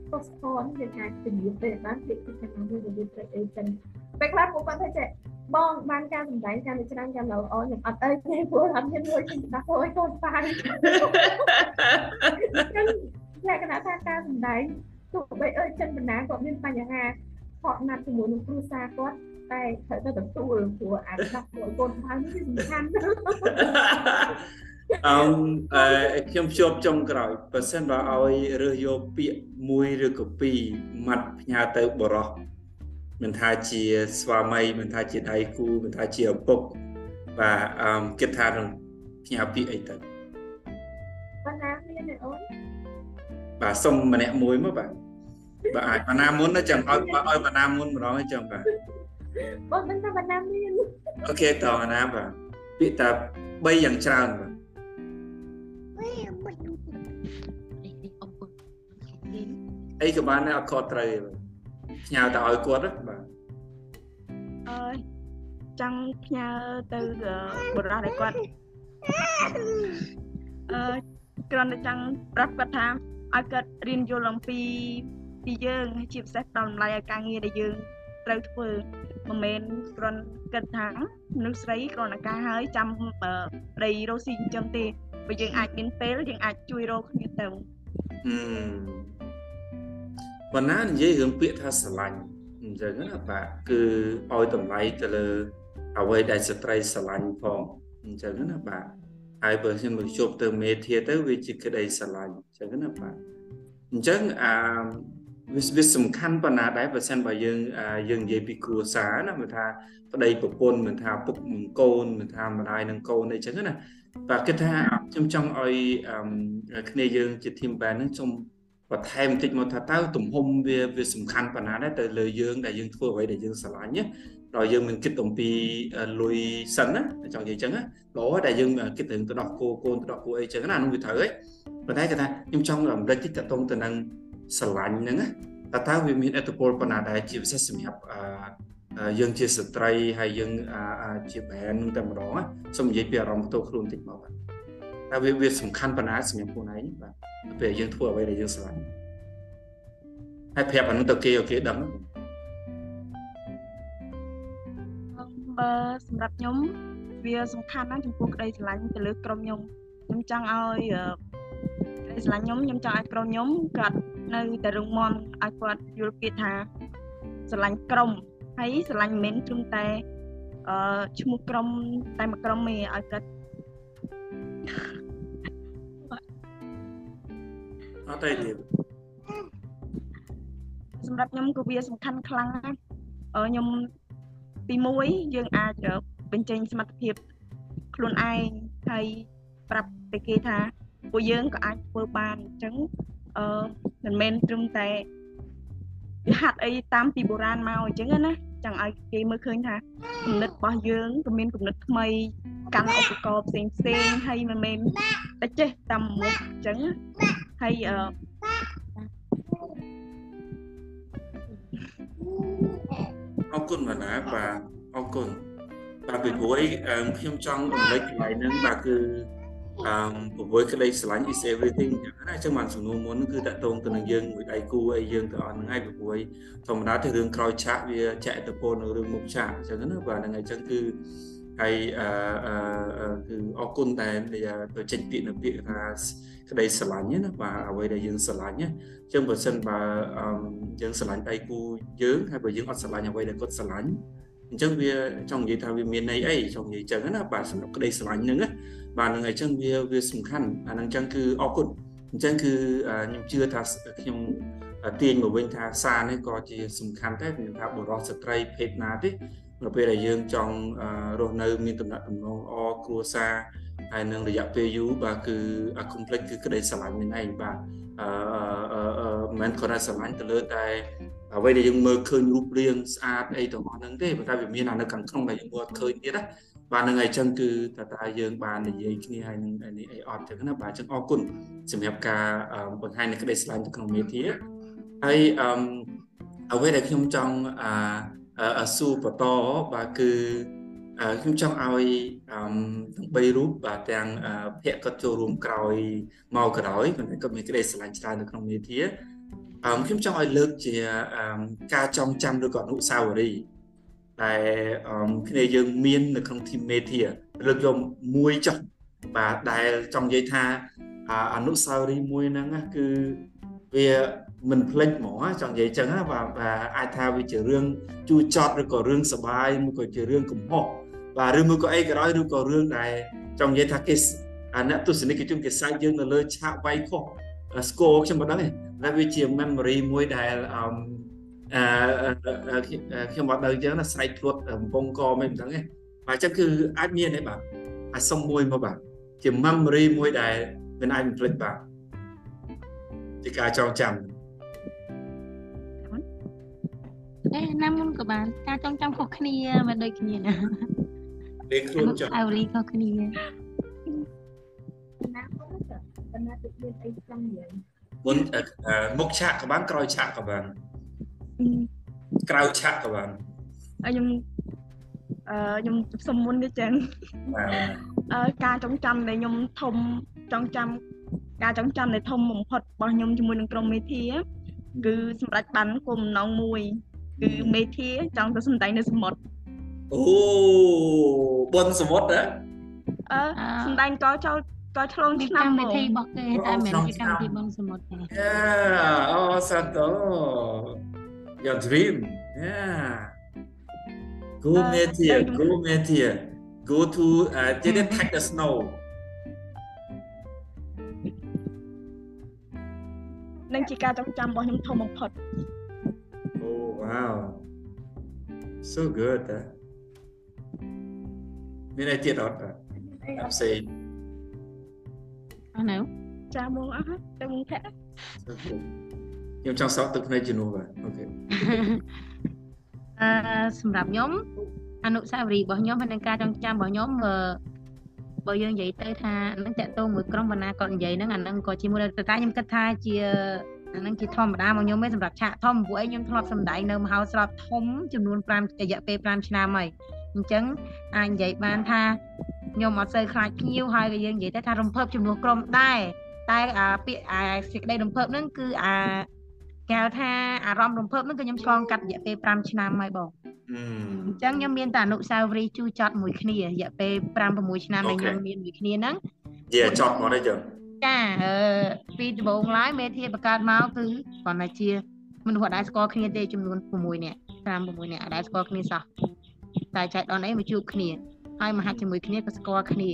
postpone យើងអាចជំរាបទៅបានភាគីខាងណាមួយដែលយើងត្រូវអីចឹងពេលខ្លះពួកគាត់ថាចេះ បងបានការសម្ដែងកាន់តែច្រើនកាន់តែល្អខ្ញុំអត់អីទេព្រោះអត់មានលុយខ្ញុំដាក់អុយកូនប៉ាចឹងលក្ខណៈថាការសម្ដែងទោះបីអើចិនបណ្ណាគាត់មានបញ្ហាខកណាត់ជាមួយនឹងគ្រួសារគាត់តែត្រូវតែទទួលព្រោះអាចដាក់ឲ្យកូនប៉ានេះសំខាន់អឺខ្ញុំភ្ជាប់ចុងក្រោយបើសិនបើឲ្យរើសយកពាក្យមួយឬក៏ពីរម៉ាត់ផ្ញើទៅបរោះ មិនថាជាស្វាមីមិនថាជាដៃគូមិនថាជាឪពុកបាទអឺគិតថានឹងផ្ញើពាក្យអីទៅបណ្ណាមានទេអូនបាទសុំម្នាក់មួយមកបាទបាទអាចបណ្ណាមុនចាំឲ្យឲ្យបណ្ណាមុនម្ដងឲ្យចាំបាទបងមិនថាបណ្ណាមានអូខេតបណ្ណាបាទពាក្យតែ3យ៉ាងច្រើនបាទអីក៏បានដែរអត់ខុសត្រូវទេបាទ ផ្ញើទៅឲ្យគាត់បាទអើយចង់ផ្ញើទៅបុរសដែលគាត់អឺគ្រាន់តែចង់ប្រាប់គាត់ថាឲ្យគាត់រៀនយល់អំពីពីយើងជាពិសេសដល់តម្លៃឲ្យការងារដែលយើងត្រូវធ្វើមិនមែនគ្រាន់គិតថាមនុស្សស្រីគ្រាន់តែការហើយចាំប្តីរស់ស៊ីចិញ្ចឹមទេបើយើងអាចមានពេលយើងអាចជួយរកគ្នាទៅអឺ ប៉ុន្តែនិយាយរឿងពាក្យថាស្រឡាញ់អញ្ចឹងណាបាទគឺឲ្យតម្លៃទៅលើអ្វីដែលស្ត្រីស្រឡាញ់ផងអញ្ចឹងណាបាទហើយបើខ្ញុំមកជួបទៅមេធាទៅវាជាក្តីស្រឡាញ់អញ្ចឹងណាបាទអញ្ចឹងអាវាវាសំខាន់ប៉ុណ្ណាដែរបើសិនបើយើងយើងនិយាយពីគ្រួសារណាមិនថាប្តីប្រពន្ធមិនថាពុកនឹងកូនមិនថាម្ដាយនឹងកូនអីចឹងណាបាទគិតថាខ្ញុំចង់ឲ្យគ្នាយើងជា team band នឹងសូម បន្ថែមបន្តិចមកថាតើទំហំវាវាសំខាន់ប៉ុណ្ណាដែរទៅលើយើងដែលយើងធ្វើអ្វីដែលយើងស្រឡាញ់ណាដល់យើងមិនគិតអំពីលុយសិនណាចង់និយាយចឹងណាល្អដែលយើងគិតរឿងទៅដោះគោកូនទៅដោះគោអីចឹងណានោះវាត្រូវហើយប៉ុន្តែគេថាខ្ញុំចង់រំលឹកតិចតទៅទៅនឹងស្រឡាញ់ហ្នឹងណាតើតើវាមានអត្តពលប៉ុណ្ណាដែរជាពិសេសសម្រាប់យើងជាស្ត្រីហើយយើងជា brand នឹងតែម្ដងសូមនិយាយពីអារម្មណ៍ផ្ទាល់ខ្លួនតិចមកបាទ តែវាវាសំខាន់ប៉ុណ្ណាសម្រាប់ខ្លួនឯងបាទពេលយើងធ្វើអ្វីដែលយើងស្រឡាញ់ហើយប្រាប់អានោះទៅគេគេដឹងបើសម្រាប់ខ្ញុំវាសំខាន់ណាស់ចំពោះក្តីស្រឡាញ់ទៅលើក្រុមខ្ញុំខ្ញុំចង់ឲ្យក្តីស្រឡាញ់ខ្ញុំខ្ញុំចង់ឲ្យក្រុមខ្ញុំគាត់នៅតែរឹងមាំឲ្យគាត់យល់ពាក្យថាស្រឡាញ់ក្រុមហើយស្រឡាញ់មិនមែនត្រឹមតែអឺឈ្មោះក្រុមតែមួយក្រុមទេឲ្យគាត់ អត់ទេទៀតសម្រាប់ខ្ញុំក៏វាសំខាន់ខ្លាំងណាស់ខ្ញុំទី1យើងអាចបញ្ចេញសមត្ថភាពខ្លួនឯងហើយប្រាប់ទៅគេថាពួកយើងក៏អាចធ្វើបានអញ្ចឹងអឺមិនមែនត្រឹមតែវាហាត់អីតាមពីបុរាណមកអញ្ចឹងណាចង់ឲ្យគេមើលឃើញថាគំនិតរបស់យើងក៏មានគំនិតថ្មីកាន់ឧបករណ៍ផ្សេងផ្សេងហើយមិនមែនតែចេះតាមមុខអញ្ចឹង ហើយអឺអរគុណបណ្ណាបាទអរគុណបាទពីព្រោះខ្ញុំចង់រំលឹកកន្លែងហ្នឹងបាទគឺអឺពវយក្តីស្រឡាញ់ is everything អញ្ចឹងណាអញ្ចឹងបានសំណួរមុនគឺតកតងទៅនឹងយើងមួយដៃគូអីយើងទៅអត់ហ្នឹងហើយពវយធម្មតាទៅរឿងក្រោយឆាកវាចាក់ឥទ្ធិពលនៅរឿងមុខឆាកអញ្ចឹងណាបាទហ្នឹងហើយអញ្ចឹងគឺហើយអឺគឺអរគុណដែលទៅចេញពាក្យនៅពាក្យថា ក្តីស្រឡាញ់ណាបាទអ្វីដែលយើងស្រឡាញ់ណាអញ្ចឹងបើសិនបើយើងស្រឡាញ់ដៃគូយើងហើយបើយើងអត់ស្រឡាញ់អ្វីដែលគាត់ស្រឡាញ់អញ្ចឹងវាចង់និយាយថាវាមានន័យអីចង់និយាយចឹងណាបាទសម្រាប់ក្តីស្រឡាញ់ហ្នឹងណាបាទហ្នឹងហើយអញ្ចឹងវាវាសំខាន់អាហ្នឹងអញ្ចឹងគឺអរគុណអញ្ចឹងគឺខ្ញុំជឿថាខ្ញុំទាញមកវិញថាសារនេះក៏ជាសំខាន់ដែរខ្ញុំថាបរិសុទ្ធស្ត្រីភេទណាទេនៅពេលដែលយើងចង់រស់នៅមានតំណែងតំណងល្អគ្រួសារ ហើយនឹងរយៈពេលយូរបាទគឺ complex គឺក្តីស្រឡាញ់នឹងឯងបាទអឺមិនមែនគ្រាន់តែស្រឡាញ់ទៅលើតែអ្វីដែលយើងមើលឃើញរូបរាងស្អាតអីទាំងអស់ហ្នឹងទេប៉ុន្តែវាមានអានៅខាងក្នុងដែលយើងមើលឃើញទៀតណាបាទនឹងហើយអញ្ចឹងគឺតើតើយើងបាននិយាយគ្នាហើយនឹងនេះអីអត់ចឹងណាបាទអញ្ចឹងអរគុណសម្រាប់ការបង្ហាញនៅក្តីស្រឡាញ់ទៅក្នុងមេធាហើយអឺអ្វីដែលខ្ញុំចង់អាសួរបន្តបាទគឺ ខ្ញុំចង់ឲ្យទាំង3រូបបាទទាំងភ័ក្រគាត់ចូលរួមក្រោយមកក្រោយប៉ុន្តែគាត់មានក្តីស្រឡាញ់ច្រើននៅក្នុងមេធាអឺខ្ញុំចង់ឲ្យលើកជាការចងចាំឬក៏អនុស្សាវរីយ៍ដែលគ្នាយើងមាននៅក្នុងធីមមេធាលើកយកមួយចុះបាទដែលចង់និយាយថាអនុស្សាវរីយ៍មួយហ្នឹងគឺវាមិនភ្លេចហ្មងចង់និយាយចឹងណាបាទអាចថាវាជារឿងជួចចត់ឬក៏រឿងសបាយមួយក៏ជារឿងកំហុស បាទឬមួយក៏អីក៏ដោយឬក៏រឿងដែលចង់និយាយថាគេអ្នកទស្សនិកជនគេសាច់យើងនៅលើឆាកវាយខុសស្គរខ្ញុំមិនដឹងទេតែវាជា memory មួយដែលអឺអឺខ្ញុំអត់ដឹងចឹងណាស្រែកភ្លួតកំពង់កមិនដឹងទេបាទអញ្ចឹងគឺអាចមានទេបាទអាចសុំមួយមកបាទជា memory មួយដែលមិនអាចបំភ្លេចបាទជាការចងចាំអេណាមុនក៏បានការចងចាំខុសគ្នាមិនដូចគ្នាណា លេងខ្លួនចុះអវលីខុសគ្នាណាមុនក៏បណ្ណាទឹកមានអីចង់និយាយមុនមុខឆាកក៏បានក្រោយឆាកក៏បានក្រៅឆាកក៏បានហើយខ្ញុំអឺខ្ញុំសុំមុននេះចឹងអឺការចងចាំដែលខ្ញុំធំចងចាំការចងចាំដែលធំបំផុតរបស់ខ្ញុំជាមួយនឹងក្រុមមេធា គឺសម្រាប់បានគោលបំណងមួយ គឺមេធាចង់ទៅសំដែងនៅសមុទ្រ អូបនសមុទ្រហ៎អឺសំដែងកចូលកឆ្លងឆ្នាំកម្មវិធីរបស់គេតែមិនជាកម្មវិធីបនសមុទ្រទេ Yeah oh santo your dream yeah go metia go metia go to uh, didn't take the snow នឹងជាការចងចាំរបស់ខ្ញុំធំបំផុត Oh wow so good តា មានអីទៀតអត់បាទផ្សេងអស់នៅចាមកអស់ហើយទៅមកភ័ក្រខ្ញុំចង់សក់ទឹកភ្នែកជំនួសបាទអូខេអឺសម្រាប់ខ្ញុំអនុស្សាវរីយ៍របស់ខ្ញុំហើយនឹងការចងចាំរបស់ខ្ញុំបើយើងនិយាយទៅថានឹងតកតងមួយក្រុមបណ្ណាគាត់និយាយហ្នឹងអាហ្នឹងក៏ជាមួយតែខ្ញុំគិតថាជាអាហ្នឹងជាធម្មតាមកខ្ញុំឯងសម្រាប់ឆាកធំពួកឯងខ្ញុំធ្លាប់សម្ដែងនៅមហោស្រពធំចំនួន5រយៈពេល5ឆ្នាំហើយ អញ្ចឹងអាចនិយាយបានថាខ្ញុំអត់សូវខ្លាចភ្ញៀវហើយក៏យើងនិយាយទៅថារំភើបចំនួនក្រុមដែរតែអាពាក្យអាសេចក្តីរំភើបហ្នឹងគឺអាគេហៅថាអារម្មណ៍រំភើបហ្នឹងគឺខ្ញុំឆ្លងកាត់រយៈពេល5ឆ្នាំហើយបងអញ្ចឹងខ្ញុំមានតែអនុស្សាវរីយ៍ជូរចត់មួយគ្នារយៈពេល5 6ឆ្នាំដែលខ្ញុំមានមួយគ្នាហ្នឹងនិយាយចត់មកទេចឹងចាអឺពីដំបូងឡើយមេធាបង្កើតមកគឺគ្រាន់តែជាមនុស្សអត់ដែលស្គាល់គ្នាទេចំនួន6នាក់5 6នាក់អត់ដែលស្គាល់គ្នាសោះ តែចែកដនអីមកជួបគ្នាហើយមហាជាមួយគ្នាក៏ស្គាល់គ្នា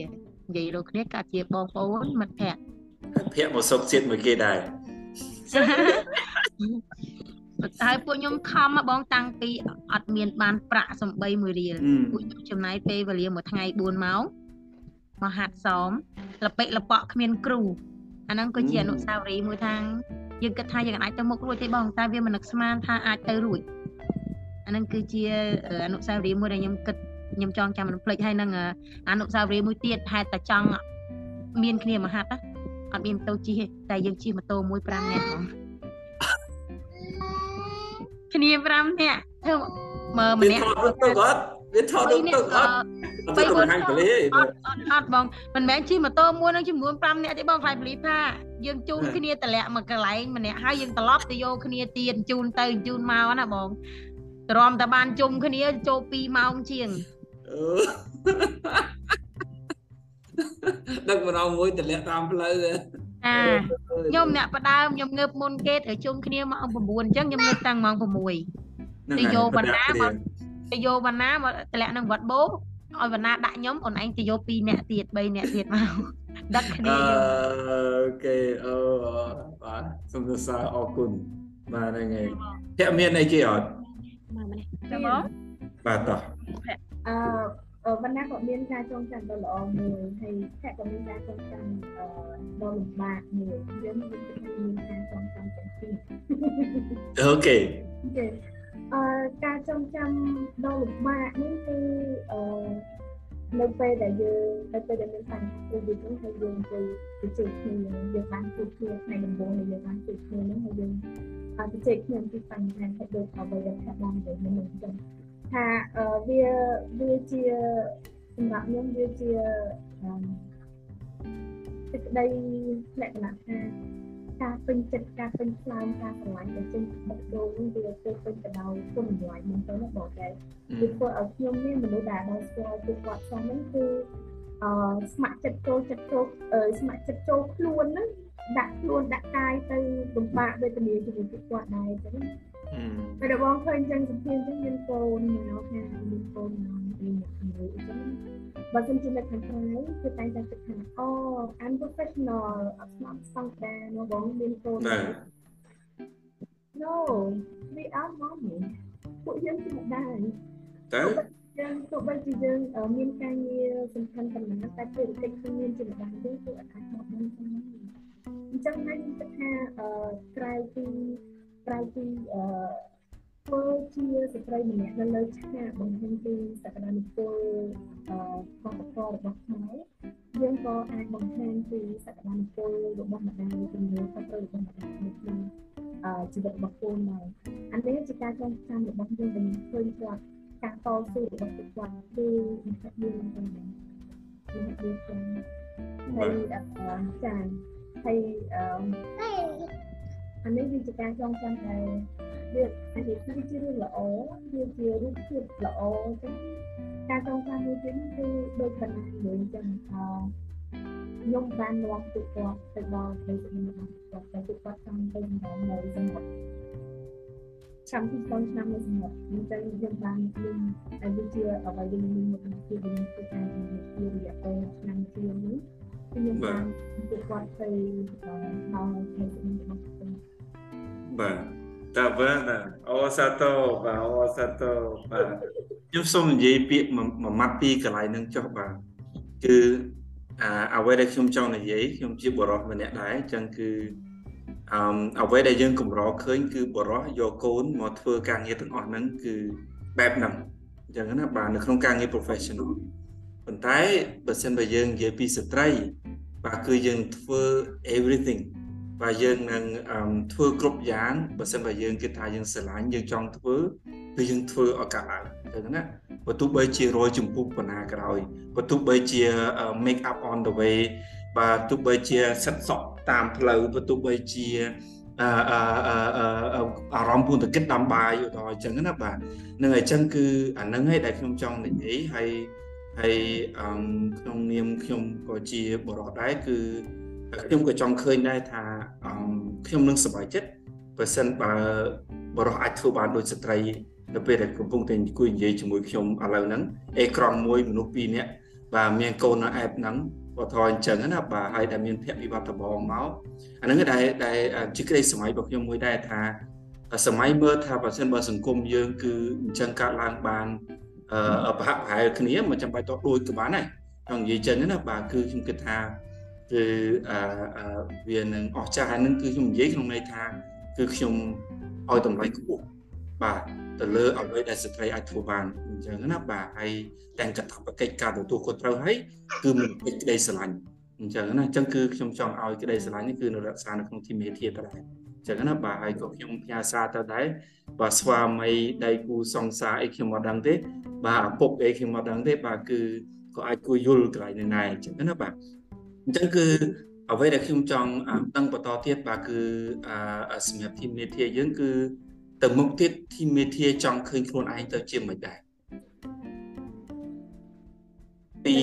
និយាយរកគ្នាក៏ជាបងប្អូនមិត្តភក្តិភក្តិមកសុកជាតិមួយគេដែរហើយពួកខ្ញុំខំមកបងតាំងពីអត់មានបានប្រាក់សំបីមួយរៀលពួកខ្ញុំចំណាយពេលវេលាមួយថ្ងៃ4ម៉ោងមកហាត់សមលពេកលប៉ក់គ្មានគ្រូអាហ្នឹងក៏ជាអនុស្សាវរីយ៍មួយខាងយើងគិតថាយើងអាចទៅមុខរួចទេបងតែវាមិននឹកស្មានថាអាចទៅរួច អាហ្នឹងគឺជាអនុស្សាវរីយ៍មួយដែលខ្ញុំគិតខ្ញុំចង់ចាំមិនភ្លេចហើយនឹងអនុស្សាវរីយ៍មួយទៀតហេតុតែចង់មានគ្នាមហាត់អត់មានម៉ូតូជិះទេតែយើងជិះម៉ូតូមួយ5នាក់ហ្មងគ្នា5នាក់ធ្វើមើលម្នាក់ទៅគាត់វាថតទៅទៅអត់ទៅបង្ហាញពលីអត់អត់បងមិនមែនជិះម៉ូតូមួយនឹងចំនួន5នាក់ទេបងខ្លាចពលីថាយើងជូនគ្នាតម្លាក់មកកន្លែងម្នាក់ហើយយើងត្រឡប់ទៅយកគ្នាទៀតជូនទៅជូនមកណាបង ទ្រាំតែបានជុំគ្នាចូល2ម៉ោងជាងដឹកម្ដងមួយតម្លាក់តាមផ្លូវអាខ្ញុំអ្នកផ្ដើមខ្ញុំងើបមុនគេត្រូវជុំគ្នាម៉ោង9អញ្ចឹងខ្ញុំងើបតាំងម៉ោង6ទៅយកបណ្ណាមកទៅយកវណ្ណាមកតម្លាក់នឹងវត្តបោឲ្យវណ្ណាដាក់ខ្ញុំអូនឯងទៅយក2នាក់ទៀត3នាក់ទៀតមកដឹកគ្នាអូយកខេអូបាទសូមសរសើរអរគុណបាទហ្នឹងហើយភាក់មានអីគេអត់ មកម្នេះចាំបងបាទតោះអឺអឺវណ្ណាក៏មានការចងចាំដ៏ល្អមួយហើយខែក៏មានការចងចាំអឺដ៏លំបាកមួយយើងមានមានការចងចាំទាំងពីរអូខេចាអឺការចងចាំដ៏លំបាកនេះគឺអឺនៅពេលដែលយើងនៅពេលដែលមានបញ្ហាគឺយើងហើយយើងទៅទៅជែកគ្នាយើងបានជួបគ្នាថ្ងៃដំបូងដែលយើងបានជួបគ្នាហ្នឹងហើយយើង អាចទៅជែកគ្នាពីបញ្ហាដែលដូចអ្វីដែលថាបាននិយាយមុនហ្នឹងចឹងថាអឺវាវាជាសម្រាប់ខ្ញុំវាជាអឺសេចក្តីលក្ខណៈថាការពេញចិត្តការពេញខ្លាញ់ការស្រឡាញ់ដែលចេញពីបេះដូងនេះវាទៅពេញទៅដោយគុណតម្លៃហ្នឹងទៅណាបងតែវាធ្វើឲ្យខ្ញុំមានមនុស្សដែលដល់ស្គាល់ពីគាត់សោះហ្នឹងគឺអឺស្ម័គ្រចិត្តចូលចិត្តចូលអឺស្ម័គ្រចិត្តចូលខ្លួនហ្នឹង ដាក់ខ្លួនដាក់កាយទៅបំបាក់វេទនាជាមួយពួកគាត់ដែរចឹងតែដល់បងឃើញចឹងសម្ភារចឹងមានកូនមកថាមានកូនមកមានអ្នកមួយអញ្ចឹងបើសិនជានៅខាងក្រៅគឺតែងតែគិតថាអូ I'm professional អត់ស្មោះស្មោះដែរមកបងមានកូនបាទ No we are mommy ពួកយើងជាម្ដាយតើយើងទោះបីជាយើងអឺមានការងារសំខាន់ប៉ុណ្ណាតែពេលតិចគឺមានជាម្ដាយយើងគឺអាចបោះបង់ទៅ អញ្ចឹងហើយខ្ញុំគិតថាអឺក្រៅពីក្រៅពីអឺធ្វើជាស្ត្រីម្នាក់នៅលើឆាកបង្ហាញពីសក្តានុពលអឺវប្បធម៌របស់ខ្មែរយើងក៏អាចបង្ហាញពីសក្តានុពលរបស់ម្ដាយជំនឿខុសត្រូវរបស់ម្ដាយនៅក្នុងអឺជីវិតរបស់កូនដែរអានេះជាការចងចាំរបស់យើងដែលឃើញគាត់ការតស៊ូរបស់ពួកគាត់គឺមិនថាយើងហ្នឹងដែរមិនថាយើងហ្នឹងហើយអឺចា៎ ហើយអឺអានេះវាជាការចងចាំដែលវាអានេះគឺជារឿងល្អវាជារូបភាពល្អអញ្ចឹងការចងចាំមួយទៀតនេះគឺដូចកណ្ដាលមួយអញ្ចឹងអឺខ្ញុំបាននាំពួកគាត់ទៅដល់ផ្ទៃស្រីរបស់គាត់តែពួកគាត់ចង់ទៅម្ដងនៅសមុទ្រចាំពី3ឆ្នាំនៅសមុទ្រអញ្ចឹងយើងបានមានអាយុជាអ្វីដែលមានមុខមាត់គឺយើងធ្វើការជារយៈពេលឆ្នាំជាងនេះគឺ ខ្ញុំបានពួកគាត់ទៅដល់ផ្ទៃស្រីរបស់គាត់បាទតាបាទអូសាតូបាទអូសាតូបាទខ្ញុំសូមនិយាយពាក្យមួយមួយម៉ាត់ពីកន្លែងហ្នឹងចុះបាទគឺអាអ្វីដែលខ្ញុំចង់និយាយខ្ញុំជាបរិសម្នាក់ដែរអញ្ចឹងគឺអឺអ្វីដែលយើងកម្រឃើញគឺបរិសយកកូនមកធ្វើការងារទាំងអស់ហ្នឹងគឺបែបហ្នឹងអញ្ចឹងណាបាទនៅក្នុងការងារ professional ប៉ុន្តែបើសិនបើយើងនិយាយពីស្ត្រី បាទគឺយើងធ្វើ everything បាទយើងនឹងអឺធ្វើគ្រប់យ៉ាងបើសិនបើយើងគិតថាយើងស្រឡាញ់យើងចង់ធ្វើគឺយើងធ្វើឲ្យកើតឡើងអញ្ចឹងណាបើទោះបីជារយចម្ពុះបណ្ណាក្រោយបើទោះបីជា make up on the way បាទទោះបីជាសិតសក់តាមផ្លូវបើទោះបីជាអឺអឺអឺអឺអារម្មណ៍ពូនតគិតដាំបាយឧទាហរណ៍អញ្ចឹងណាបាទនឹងអញ្ចឹងគឺអានឹងឯងដែលខ្ញុំចង់និយាយហើយ ហើយអឺក្នុងនាមខ្ញុំក៏ជាបរិបទដែរគឺខ្ញុំក៏ចង់ឃើញដែរថាអឺខ្ញុំនឹងសប្បាយចិត្តបើសិនបើបរិបទអាចធ្វើបានដូចស្ត្រីនៅពេលដែលកំពុងតែអង្គុយនិយាយជាមួយខ្ញុំឥឡូវហ្នឹងអេក្រង់មួយមនុស្សពីរនាក់បាទមានកូននៅអែបហ្នឹងបើថយអញ្ចឹងណាបាទហើយដែលមានភក្តិវិបត្តិដំបងមកអាហ្នឹងដែលដែលជាក្តីសម័យរបស់ខ្ញុំមួយដែរថាសម័យមើលថាបើសិនបើសង្គមយើងគឺអញ្ចឹងកើតឡើងបានអឺ ប្រហាក់ប្រហែលគ្នាមិនចាំបាច់តដូចក៏បានដែរចង់និយាយចឹងណាបាទគឺខ្ញុំគិតថាគឺអឺវានឹងអស្ចារ្យហើយនឹងគឺខ្ញុំនិយាយក្នុងន័យថាគឺខ្ញុំឲ្យតម្លៃខ្ពស់បាទទៅលើអ្វីដែលស្ត្រីអាចធ្វើបានអញ្ចឹងណាបាទហើយទាំងកថាបកិច្ចការទទួលខុសត្រូវហើយគឺមិនពេចក្តីស្រឡាញ់អញ្ចឹងណាអញ្ចឹងគឺខ្ញុំចង់ឲ្យក្តីស្រឡាញ់នេះគឺនៅរក្សានៅក្នុងទីមេធាទៅដែរអញ្ចឹងណាបាទហើយក៏ខ្ញុំផ្ញើសារទៅដែរ បាទស្វាមីដៃគូសង្សារអីខ្ញុំមិនដឹងទេ បាទឪពុកអីខ្ញុំមិនដឹងទេ បាទគឺក៏អាចគួរយល់កន្លែងនេះដែរអញ្ចឹងណាបាទអញ្ចឹងគឺអ្វីដែលខ្ញុំចង់ដឹងបន្តទៀតបាទគឺសម្រាប់ទីមេធាយើងគឺទៅមុខទៀតធីមេធាចង់ឃើញខ្លួនឯងទៅជាមិនដែរពី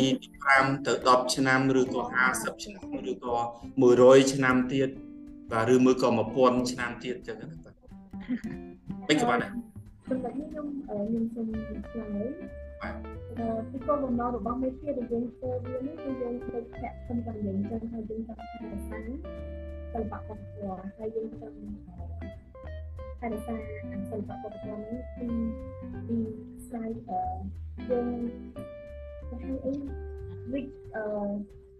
5ទៅ10ឆ្នាំឬក៏50ឆ្នាំឬក៏100ឆ្នាំទៀតបាទឬមួយក៏1000ឆ្នាំទៀតអញ្ចឹងណាបាទមិនក៏បានដែរចសម្រាប់នេះខ្ញុំខ្ញុំសូមឆ្លើយបាទអឺពីគោលបំណងរបស់មេធាដែលយើងធ្វើវានេះគឺយើងធ្វើធាក់ខ្ញុំតែយើងចឹងហើយយើងចង់ថែរក្សាសិល្បៈវប្បធម៌ហើយយើងចង់ថែរក្សាសិល្បៈវប្បធម៌នេះពីពីស្លាយអឺយើងទៅហៅអីវិកអឺ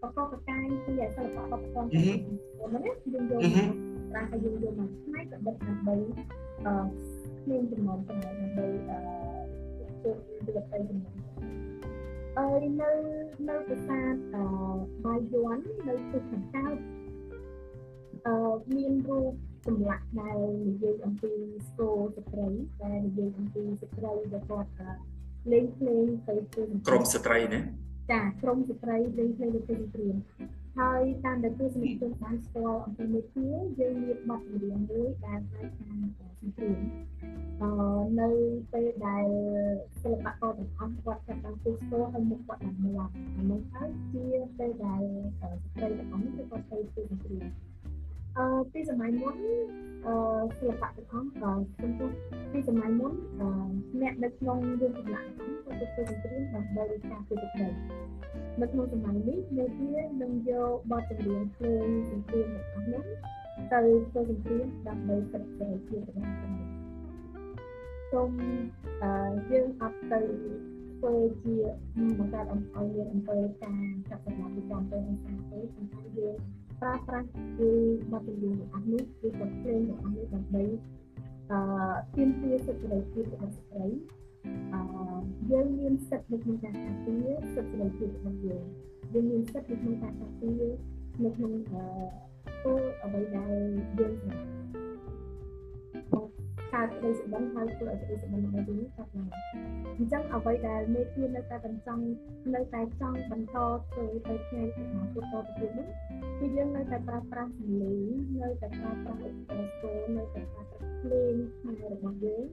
បកបកាយពីសិល្បៈវប្បធម៌របស់ហ្នឹងណាយើងយកមក ប្រាស់ហើយយើងយកមកផ្នែកប្រឌិតដើម្បីអឺមានចំណងចំណែកដើម្បីអឺជួយវិទ្យាចំណងអើយនៅនៅប្រាសាទអឺបាយ័ននៅទិសខាងកើតអឺមានរូបចម្លាក់ដែលនិយាយអំពីស្គរស្ត្រីដែលនិយាយអំពីស្ត្រីដែលគាត់លេងភ្លេងទៅធ្វើក្រុមស្ត្រីណាចាក្រុមស្ត្រីលេងភ្លេងទៅធ្វើព្រៀង ហើយតាមដែលទស្សនិកជនបានស្គាល់អំពីមេធាយើងមានបទចម្រៀងមួយដែលហៅថាសម្ព្រៀងអឺនៅពេលដែលសិល្បករទាំងអស់គាត់ចាប់បានទស្សន៍ហើយមុខគាត់ឡើងមាត់អានោះហើយជាពេលដែលស្ត្រីទាំងអស់នេះគាត់ទៅធ្វើសម្ព្រៀង អឺពីសម័យមុនអឺសិល្បៈទាំងអស់អឺសំទោសពីសម័យមុនអឺអ្នកនៅក្នុងរឿងចម្លាក់ទាំងអស់គាត់ទៅធ្វើសម្ព្រៀងដើម្បីការពារទឹកដីនៅក្នុងសម័យនេះមេធានឹងយកបទចម្រៀងភ្លេងសម្ព្រៀងទាំងអស់នោះទៅធ្វើសម្ព្រៀងដើម្បីសិទ្ធិសេរីភាពរបស់ខ្លួនសូមអឺយើងអត់ទៅធ្វើជាបង្កើតអំឲ្យមានអំពើការចាត់សម្រាប់ពីចំទៅនឹងការទេប៉ុន្តែយើង ប្រើប្រាស់គឺបទចម្រៀងទាំងអស់នេះគឺបទភ្លេងទាំងអស់នេះដើម្បីអឺទាមទារសិទ្ធិសេរីភាពរបស់ស្ត្រីអឺយើងមានសិទ្ធិនៅក្នុងការការពារសិទ្ធិសេរីភាពរបស់យើងយើងមានសិទ្ធិនៅក្នុងការការពារនៅក្នុងអឺធ្វើអ្វីដែលយើងស្រឡាញ់ កើតក្តីសុបិនហើយធ្វើឲ្យក្តីសុបិនរបស់យើងកើតឡើងអញ្ចឹងអ្វីដែលមេធានៅតែបន្តចង់នៅតែចង់បន្តធ្វើទៅថ្ងៃពីអនាគតតទៅទៀតនេះគឺយើងនៅតែប្រើប្រាស់សម្លេងនៅតែប្រើប្រាស់ឧបករណ៍ស្គរនៅតែប្រើប្រាស់ភ្លេងខ្មែររបស់យើង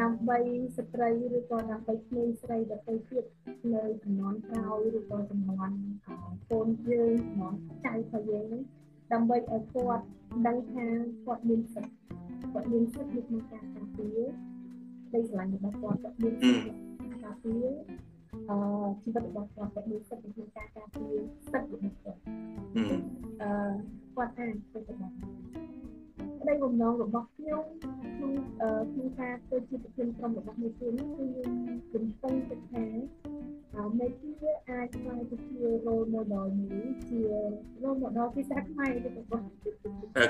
ដើម្បីស្ត្រីឬក៏ដើម្បីក្មេងស្រីដទៃទៀតនៅចំនួនក្រោយឬក៏ចំនួនកូនយើងចំនួនចៅរបស់យើងហ្នឹង ដើម្បីឲ្យគាត់ដឹងថាគាត់មានសិទ្ធិគាត់មានសិទ្ធិនៅក្នុងការការពារដីស្រឡាញ់របស់គាត់គាត់មានសិទ្ធិការពារអឺជីវិតរបស់គាត់គាត់មានសិទ្ធិក្នុងការការពារសិទ្ធិរបស់គាត់អឺគាត់អាចធ្វើទៅបាន ក្តីបំណងរបស់ខ្ញុំក្នុងអឺក្នុងការធ្វើជាប្រធានក្រុមរបស់មេធានេះគឺខ្ញុំកំពុងគិតថាមេធាអាចខ្លាយទៅជា role model មួយជា role model ភាសាខ្មែរទៅរបស់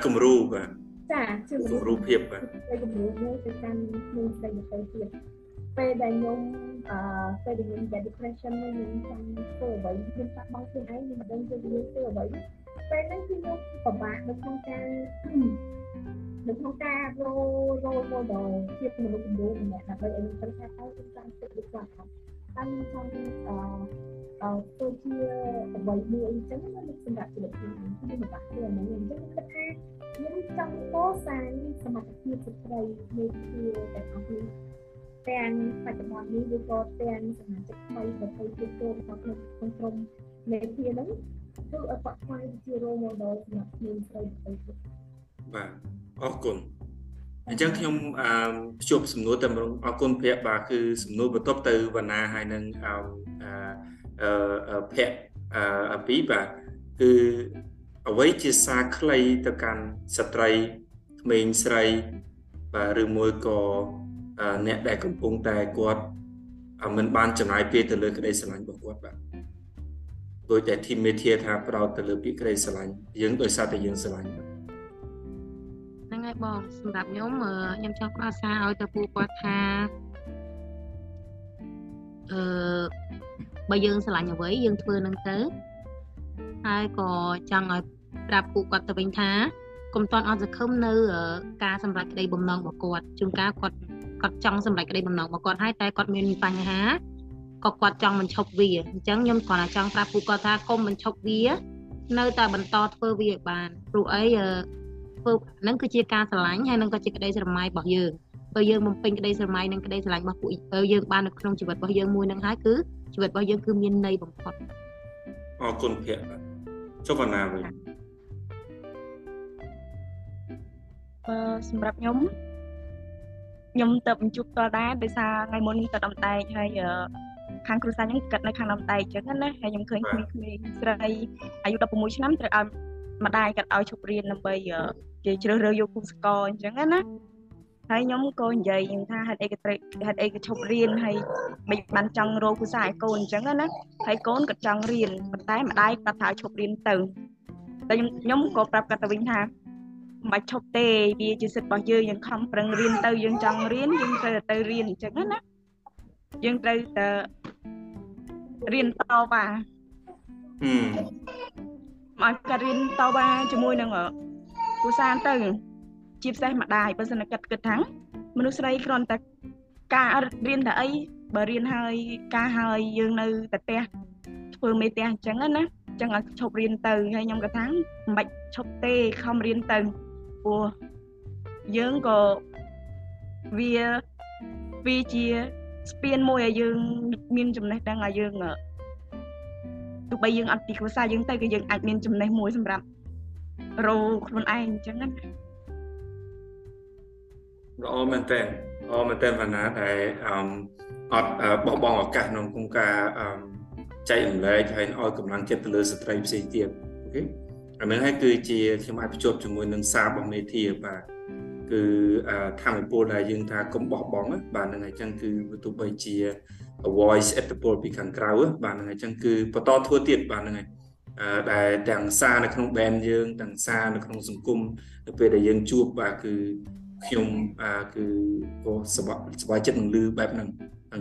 គំរូបាទចាជាគំរូភាពបាទគំរូមួយទៅកាន់ក្នុងស្ដីទៅទៀតពេលដែលខ្ញុំអឺពេលដែលខ្ញុំ get depression ខ្ញុំចង់ធ្វើអ្វីខ្ញុំបាក់បង់ខ្លួនឯងខ្ញុំមិនដឹងទៅខ្ញុំធ្វើអ្វី ពេលហ្នឹងគឺខ្ញុំពិបាកនៅក្នុងការនៅក្នុងការរោរោ model ជាមនុស្សគំរូម្នាក់ដើម្បីឲ្យខ្ញុំថាតើខ្ញុំចង់ធ្វើដូចគាត់អត់តែខ្ញុំចង់អឺអឺធ្វើជាអ្វីមួយអញ្ចឹងនៅសម្រាប់ជីវិតខ្ញុំខ្ញុំមិនបាក់ខ្លួនហ្នឹងអញ្ចឹងគិតថាខ្ញុំចង់កសាងសមត្ថភាពស្ត្រីមួយជាទាំងអស់នេះទាំងបច្ចុប្បន្ននេះឬក៏ទាំងសមាជិកថ្មីដែលទៅជួបជុំក្នុងក្នុងក្រុមមេធាហ្នឹង គឺឲ្យគាត់ខ្លាយជា role model សម្រាប់ខ្ញុំស្រីទៅទៀតបាទអរគុណអញ្ចឹងខ្ញុំអឺភ្ជាប់សំណួរតែម្ដងអរគុណភ័ក្របាទគឺសំណួរបន្ទាប់ទៅវណ្ណាហើយនឹងអឺអឺភ័ក្រអឺពីបាទគឺអ្វីជាសារខ្លីទៅកាន់ស្ត្រីក្មេងស្រីបាទឬមួយក៏អ្នកដែលកំពុងតែគាត់មិនបានចំណាយពេលទៅលើក្តីស្រឡាញ់របស់គាត់បាទ ដោយតែធីមមេធាថាប្រោតទៅលើពាក្យក្តីស្រឡាញ់យើងដោយសារតែយើងស្រឡាញ់បាទហ្នឹងហើយបងសម្រាប់ខ្ញុំខ្ញុំចង់ផ្ដល់សារឲ្យទៅពូគាត់ថាអឺបើយើងស្រឡាញ់អ្វីយើងធ្វើនឹងទៅហើយក៏ចង់ឲ្យប្រាប់ពួកគាត់ទៅវិញថាកុំតន់អត់សង្ឃឹមនៅ ការសម្រេចក្តីបំណងរបស់គាត់ជួនកាលគាត់គាត់ចង់សម្រេចក្តីបំណងរបស់គាត់ហើយតែគាត់មានបញ្ហា ក៏គាត់ចង់បញ្ឈប់វាអញ្ចឹងខ្ញុំគ្រាន់តែចង់ប្រាប់ពួកគាត់ថាកុំបញ្ឈប់វា នៅតែបន្តធ្វើវាឲ្យបានព្រោះអីធ្វើហ្នឹងគឺជាការស្រឡាញ់ហើយនឹងក៏ជាក្តីស្រមៃរបស់យើងបើយើងបំពេញក្តីស្រមៃនិងក្តីស្រឡាញ់របស់ពួកយើងបាននៅក្នុងជីវិតរបស់យើងមួយនឹងហើយគឺជីវិតរបស់យើងគឺមានន័យបំផុតអរគុណភ័ក្រចុះបណ្ណាវិញអឺសម្រាប់ខ្ញុំខ្ញុំទៅបញ្ជប់តដែរដោយសារថ្ងៃមុនទៅដំដែកហើយ ខាងគ្រួសារខ្ញុំគិតនៅខាងដំដែកអញ្ចឹងណាហើយខ្ញុំឃើញក្មេងៗស្រីអាយុ16ឆ្នាំត្រូវឲ្យម្ដាយគាត់ឲ្យឈប់រៀនដើម្បីគេជ្រើសរើសយកគូសកលអញ្ចឹងណាហើយខ្ញុំក៏និយាយខ្ញុំថាហេតុអីក៏ត្រូវហេតុអីក៏ឈប់រៀនហើយមិនបានចង់រកគូសាឲ្យកូនអញ្ចឹងណាហើយកូនក៏ចង់រៀនប៉ុន្តែម្ដាយគាត់ថាឈប់រៀនទៅតែខ្ញុំខ្ញុំក៏ប្រាប់គាត់ទៅវិញថាមិនបាច់ឈប់ទេវាជាសិទ្ធិរបស់យើងយើងខំប្រឹងរៀនទៅយើងចង់រៀនយើងត្រូវទៅរៀនអញ្ចឹងណាយើងត្រូវតែ រៀនតវ៉ាហឹមមកក៏រៀនតវ៉ាជាមួយនឹងគូសានទៅជាពិសេសម្ដាយបើសិនតែគិតគិតថាមនុស្សស្រីគ្រាន់តែការរៀនតែអីបើរៀនហើយការហើយយើងនៅតែផ្ទះធ្វើមេផ្ទះអញ្ចឹងណាអញ្ចឹងឲ្យឈប់រៀនទៅហើយខ្ញុំក៏ថាមិនបាច់ឈប់ទេខំរៀនទៅព្រោះយើងក៏វាវាជា ស្ពានមួយឲ្យយើងមានចំណេះដឹងឲ្យយើងទោះបីយើងអត់ពីគ្រួសារយើងទៅក៏យើងអាចមានចំណេះមួយសម្រាប់រោខ្លួនឯងអញ្ចឹងណាល្អមែនតើល្អមែនតើវណ្ណាដែលអឺអត់បោះបង់ឱកាសក្នុងក្នុងការអឺចែករំលែកហើយឲ្យកម្លាំងចិត្តទៅលើស្ត្រីផ្សេងទៀតអូខេអានេះហើយគឺជាខ្ញុំអាចភ្ជាប់ជាមួយនឹងសាររបស់មេធាបាទ គឺធម្មពលដែលយើងថាកុំបោះបង់បាទហ្នឹងហើយអញ្ចឹងគឺទោះបីជា voice អត្តពលពីខាងក្រៅបាទហ្នឹងហើយអញ្ចឹងគឺបន្តធ្វើទៀតបាទហ្នឹងហើយដែលទាំងសារនៅក្នុង band យើងទាំងសារនៅក្នុងសង្គមនៅពេលដែលយើងជួបបាទគឺខ្ញុំគឺក៏សប្បាយសប្បាយចិត្តនឹងលឺបែបហ្នឹង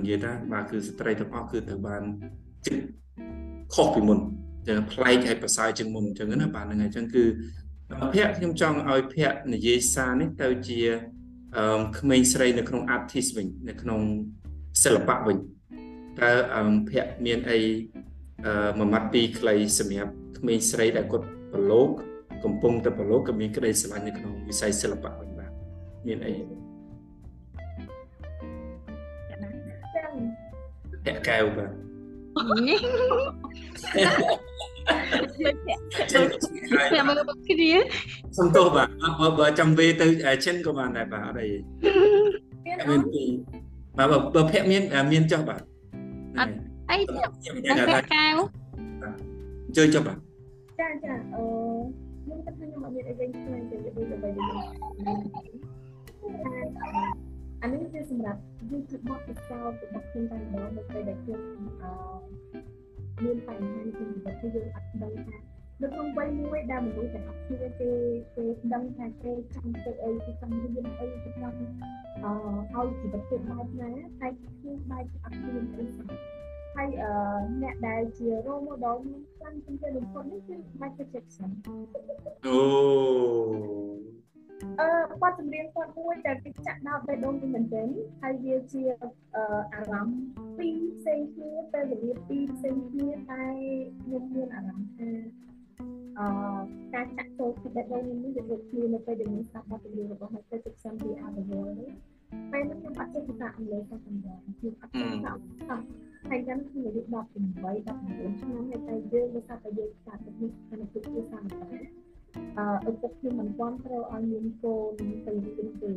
និយាយថាបាទគឺស្ត្រីទាំងអស់គឺត្រូវបានចិត្តខុសពីមុនចឹងប្លែកហើយប្រសើរជាងមុនអញ្ចឹងណាបាទហ្នឹងហើយអញ្ចឹងគឺ ភ័ក្រខ្ញុំចង់ឲ្យភ័ក្រនិយាយសារនេះទៅជាអឺក្មេងស្រីនៅក្នុង artist វិញនៅក្នុងសិល្បៈវិញតើអឺភ័ក្រមានអីអឺមួយម៉ាត់ពីរខ្លីសម្រាប់ក្មេងស្រីដែលគាត់ប្រឡូកកំពុងតែប្រឡូកក៏មានក្តីស្រឡាញ់នៅក្នុងវិស័យសិល្បៈវិញបាទមានអីពាក់កែវបាទ ពាក់មើលបគ្នាសំទោសបាទបើបើចាំវេទៅចិនក៏បានដែរបាទអត់អីមានពីបាទបើភាក់មានមានចុះបាទអត់អីពាក់កែវជឿចុះបាទចាចាអឺខ្ញុំគិតថាខ្ញុំអត់មានអីវិញឆ្ងាយទៅនិយាយទៅបីអានេះគឺសម្រាប់វាជាបទពិសោធន៍របស់ខ្ញុំតែម្ដងនៅពេលដែលខ្ញុំអឺ មានបញ្ហាក្នុងជីវិតគឺយើងអត់ដឹងថានៅក្នុងវ័យមួយដែលមនុស្សទាំងអស់គ្នាគេគេដឹងថាគេចង់ធ្វើអីគេចង់រៀនអីគេចង់អឺឲ្យជីវិតគេបែបណាតែខ្ញុំបែបអត់មានអីសោះហើយអឺអ្នកដែលជា role model ខ្ញុំខ្លាំងជាងគេបំផុតនេះគឺ Michael Jackson អូ អឺបទចម្រៀងគាត់មួយដែលគេចាក់ដោតបេះដូងពីមែនទែនហើយវាជាអឺអារម្មណ៍ពីរផ្សេងគ្នាពេលវេលាពីរផ្សេងគ្នាតែខ្ញុំមានអារម្មណ៍ថាអឺការចាក់ចូលពីបេះដូងនេះវាដូចគ្នានៅពេលដែលខ្ញុំស្ដាប់បទចម្រៀងរបស់ Michael Jackson ពី Adele នេះពេលនោះខ្ញុំអត់ចេះភាសាអង់គ្លេសតែប៉ុណ្ណឹងខ្ញុំអត់ចេះភាសាអង់គ្លេសហើយចឹងគឺអាយុ18 19ឆ្នាំហើយតែយើងដោយសារតែយើងស្ដាប់ពីខាងពីភាសាអង់គ្លេស អឺឪពុកខ្ញុំមិនទាន់ត្រូវឲ្យមានកូនទៅរៀនទេ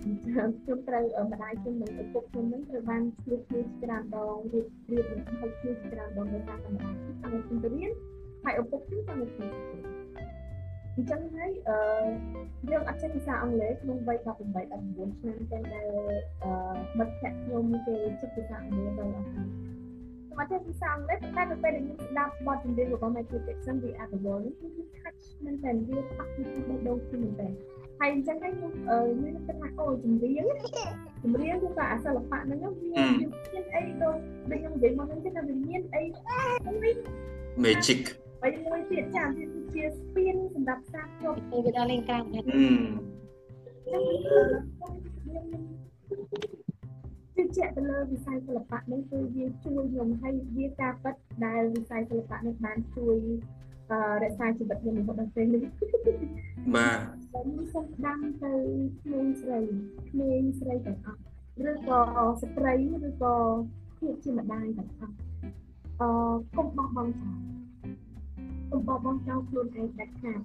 ខ្ញុំត្រូវម្ដាយខ្ញុំនិងឪពុកខ្ញុំនឹងត្រូវបានជួបគ្នាច្រើនដងរៀបរៀបនឹងហើយជួបច្រើនដងដោយសារតែម្ដាយខ្ញុំចង់ទៅរៀនហើយឪពុកខ្ញុំចង់ទៅអញ្ចឹងហើយអឺយើងអត់ចេះភាសាអង់គ្លេសក្នុងវ័យ18 19ឆ្នាំចឹងដែលអឺមិត្តភក្តិខ្ញុំគេចេះភាសាអង់គ្លេសដល់អស់ហើយ មកចេះភាសាអង់គ្លេសប៉ុន្តែនៅពេលដែលខ្ញុំស្ដាប់បទចម្រៀងរបស់ Michael Jackson វាអត្ថន័យនេះគឺ touch មែនតើវាប៉ះពីបេះដូងខ្ញុំមែនតើហើយអញ្ចឹងហើយខ្ញុំអឺខ្ញុំគិតថាអូចម្រៀងចម្រៀងគឺក៏អាសិល្បៈហ្នឹងវាមានអីដូចដូចខ្ញុំនិយាយមកហ្នឹងគឺថាវាមានអី magic ហើយមួយទៀតចាវាគឺជាស្ពានសម្រាប់សាភ្ជាប់វាដល់លេងក្រៅអឺ ជឿជាក់ទៅលើវិស័យសិល្បៈនេះគឺវាជួយខ្ញុំឲ្យវាការពិតដែលវិស័យសិល្បៈនេះបានជួយរក្សាជីវិតខ្ញុំរហូតដល់ពេលនេះបាទខ្ញុំសូមដាំទៅក្មេងស្រីក្មេងស្រីទាំងអស់ឬក៏ស្ត្រីឬក៏ភាពជាម្ដាយទាំងអស់អឺកុំបោះបង់ចោលកុំបោះបង់ចោលខ្លួនឯងដាច់ខាត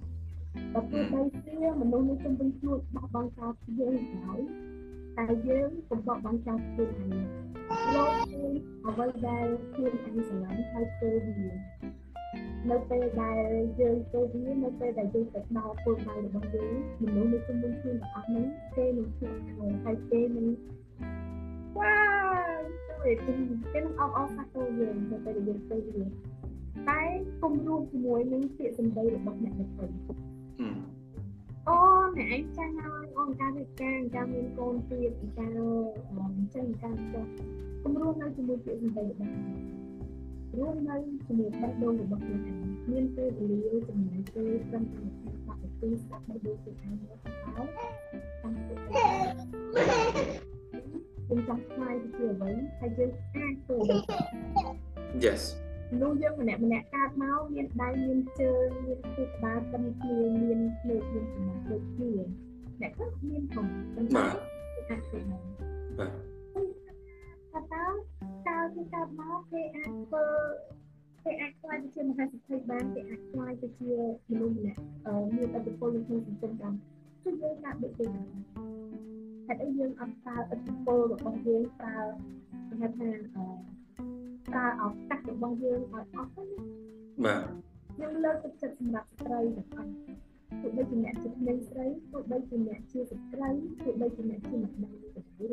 បើទោះបីជាមនុស្សនៅជុំវិញខ្លួនបោះបង់ចោលយើងហើយ តែយើងកុំបោះបង់ចោលខ្លួនឯងលោកអ្វីដែលខ្លួនឯងស្រឡាញ់ហើយធ្វើវានៅពេលដែលយើងធ្វើវានៅពេលដែលយើងទៅដល់គោលដៅរបស់យើងមនុស្សនៅជុំវិញខ្លួនទាំងអស់នេះគេនឹងជួយហើយគេនឹងវ៉ាជួយគេគេនឹងអបអរសាទរយើងនៅពេលដែលយើងធ្វើវាតែគុំរួមជាមួយនឹងពាក្យសម្ដីរបស់អ្នកដទៃ អូអ្នកឯងចាស់ហើយអូនការវិការការមានកូនទៀតការអញ្ចឹងការចុះគម្រោងនៅជាមួយពាក្យសម្ដីរបស់រួមនៅជាមួយបេះដូងរបស់ខ្លួនឯងមានពេលវេលាចំណាយពេលត្រឹមតែ20នាទីស្ដាប់បេះដូងខ្លួនឯងមកទៅតាំងពីខ្ញុំចង់ខ្លាយទៅជាអ្វីហើយយើងអាចធ្វើ Yes នោះយើងម្នាក់ម្នាក់កើតមកមានដៃមានជើងមានខួរក្បាលប៉ុនគ្នាមានភ្នែកមានចំណាស់ដូចគ្នាអ្នកខ្លះមានផងបាទអាចធ្វើបានបាទតើតើតើគេកើតមកគេអាចធ្វើគេអាចខ្លាយទៅជាមហាសេដ្ឋីបានគេអាចខ្លាយទៅជាមនុស្សម្នាក់មានឥទ្ធិពលក្នុងសង្គមបានគឺយើងដាក់ដូចគេបានហេតុអីយើងអត់ប្រើឥទ្ធិពលរបស់យើងប្រើគេហៅថាអឺ ប្រើឱកាសរបស់យើងឲ្យអស់ទៅបាទខ្ញុំលើកទឹកចិត្តសម្រាប់ស្ត្រីទាំងអស់ទោះបីជាអ្នកជាក្មេងស្រីទោះបីជាអ្នកជាស្ត្រីទោះបីជាអ្នកជាម្ដាយ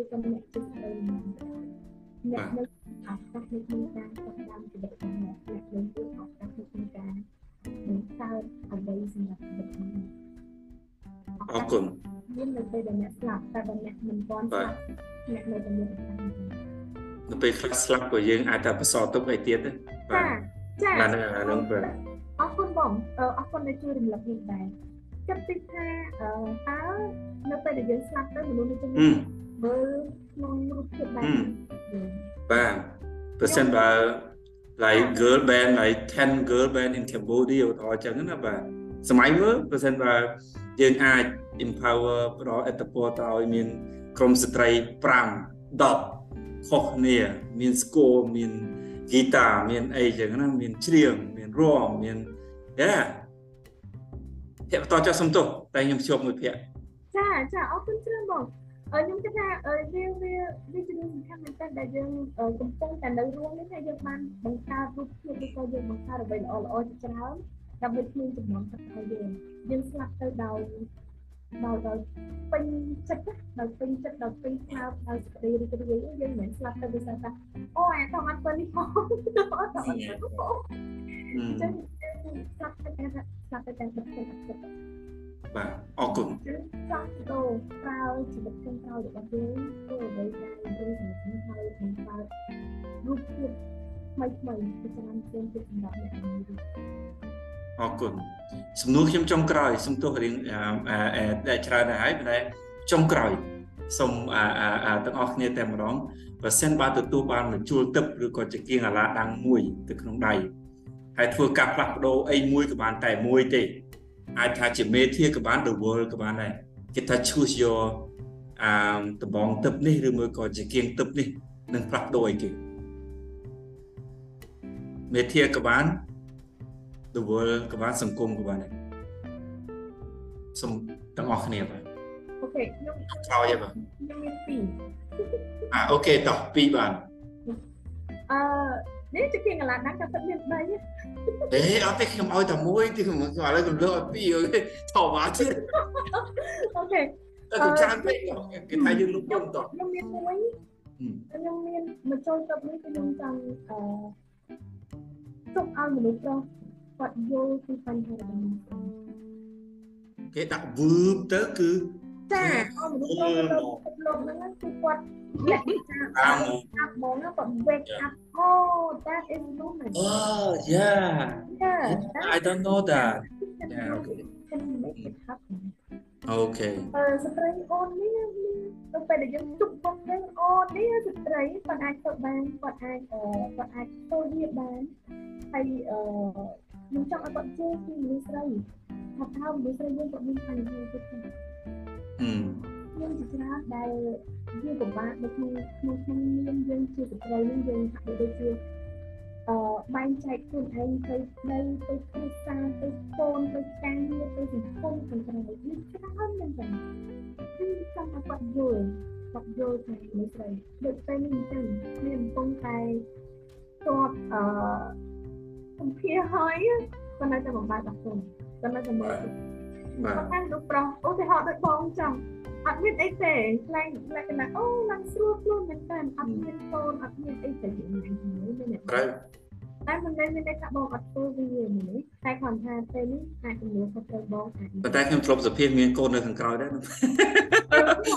ឬក៏អ្នកជាស្រីអ្នកនៅឱកាសនៃការចាប់ដើមជីវិតរបស់អ្នកអ្នកនៅមានឱកាសនៃការបង្កើតអ្វីសម្រាប់ជីវិតរបស់អ្នកអរគុណមាននៅពេលដែលអ្នកស្លាប់តែបើអ្នកមិនទាន់ស្លាប់អ្នកនៅតែមានឱកាស នៅពេលខ្លះស្លាប់ក៏យើងអាចតែបន្សល់ទុកអីទៀតបាទចាបាទហ្នឹងហ្នឹងបាទអរគុណបងអរគុណដែលជួយរំលឹកនេះដែរគិតតិចថាតើនៅពេលដែលយើងស្លាប់ទៅមនុស្សនេះជុំមើលក្នុងរូបភាពបែបបាទប្រសិនបើ like girl band like 10 girl band in Cambodia ឧទាហរណ៍ចឹងណាបាទសម័យមើលប្រសិនបើយើងអាច empower ផ្ដល់អត្តពលទៅឲ្យមានក្រុមស្ត្រី5 10 ខុសគ្នាមានស្គរមានហ្គីតាមានអីចឹងណាមានច្រៀងមានរាំមានយ៉ាភ័ក្របន្តចុះសំទោសតែខ្ញុំជួបមួយភ័ក្រចាចាអរគុណច្រើនបងខ្ញុំគិតថាវាវាវាជារឿងសំខាន់មែនទែនដែលយើងកំពុងតែនៅរួមនេះថាយើងបានបង្កើតរូបភាពឬក៏យើងបង្កើតអ្វីល្អល្អជាច្រើនដើម្បីគ្មានចំនួនទឹកឲ្យយើងយើងស្លាប់ទៅដោយ ដោយដោយពេញចិត្តដោយពេញចិត្តដោយពេញខ្លោបដោយសេចក្តីរីករាយយើងមិនស្លាប់ទៅវាថាអូអាតោះអត់ពេញនេះផងអត់អត់ចឹងស្លាប់ទៅតែស្លាប់ទៅតែទឹកចិត្តទឹកបាទអរគុណចង់ទៅប្រើជីវិតខាងក្រោយរបស់យើងធ្វើអ្វីដែលយើងសម្រេចហើយបង្កើតរូបភាពថ្មីថ្មីពីច្រើនផ្សេងទៀតសម្រាប់អ្នកនេះ អរគុណសំណួរខ្ញុំចុងក្រោយសំទោសរៀងដែលច្រើនដែរហើយតែចុងក្រោយសូមទាំងអស់គ្នាតែម្ដងបើសិនបើទទួលបានមជួលទឹកឬក៏ជាគៀងអាឡាដាំងមួយទៅក្នុងដៃហើយធ្វើការផ្លាស់ប្ដូរអីមួយក៏បានតែមួយទេអាចថាជាមេធាក៏បាន the world ក៏បានដែរគេថា choose your អឺដបងទឹកនេះឬមួយក៏ជាគៀងទឹកនេះនឹងផ្លាស់ប្ដូរអីគេមេធាក៏បាន the world ក៏បានសង្គមក៏បានដែរសូមទាំងអស់គ្នាបាទអូខេខ្ញុំក្រោយបាទខ្ញុំមានពីរអាអូខេតោះពីរបានអឺនេះជាគៀងកន្លះហ្នឹងក៏ទឹកមាន3អេអត់ទេខ្ញុំឲ្យតែមួយទីខ្ញុំឥឡូវខ្ញុំលើកឲ្យពីរថោមកទៀតអូខេតែទៅច្រើនពេកគេថាយើងលុបខ្ញុំតោះខ្ញុំមានមួយខ្ញុំមានមកចូលទឹកនេះខ្ញុំចង់អឺទុកឲ្យមនុស្សប្រុស គាត់យល់ពីបញ្ហារបស់ខ្ញុំគេដាក់វឺបទៅគឺចាអស់មនុស្សទៅលោកហ្នឹងគឺគាត់លាក់ចាអាប់មកណាគាត់ wake up oh that is moment oh yeah yeah I don't know that yeah okay can make it happen អូខេអឺស្ត្រីអូននេះទៅពេលដែលយើងជុំមុខនឹងអូននេះស្ត្រីគាត់អាចទៅបានគាត់អាចគាត់អាចទៅវាបានហើយអឺ ខ្ញុំចង់ឲ្យគាត់ជឿពីមនុស្សស្រីថាតើមនុស្សស្រីយើងគាត់មានបញ្ហាទេទេអឺខ្ញុំជាច្រើនដែលវាពិបាកនៅក្នុងក្នុងក្នុងនាមយើងជាស្ត្រីនេះយើងហាក់ដូចជាអឺបែងចែកខ្លួនឯងទៅនៅទៅគ្រួសារទៅកូនទៅការងារទៅសង្គមខាងក្រៅនេះច្រើនមែនតើគឺចង់ឲ្យគាត់យល់គាត់យល់ថានេះស្រីដូចតែនេះអញ្ចឹងមានកំពុងតែទប់អឺ សម្ភារហើយគាត់នៅតែបំបែកបាក់ខ្លួនគាត់នៅតែមើលបាទគាត់ថាលោកប្រុសឧទាហរណ៍ដូចបងចង់អត់មានអីទេខ្លាំងលក្ខណៈអូឡើងស្រួលខ្លួនមែនតើអត់មានកូនអត់មានអីទៅយ៉ាងណាហ្នឹងមែនទេត្រូវតែមិនមែនមានន័យថាបងអត់ធ្វើវាទេតែគាត់ថាពេលនេះអាចជំនួសគាត់ទៅបងអាចប៉ុន្តែខ្ញុំធ្លាប់សភាមានកូននៅខាងក្រោយដែរ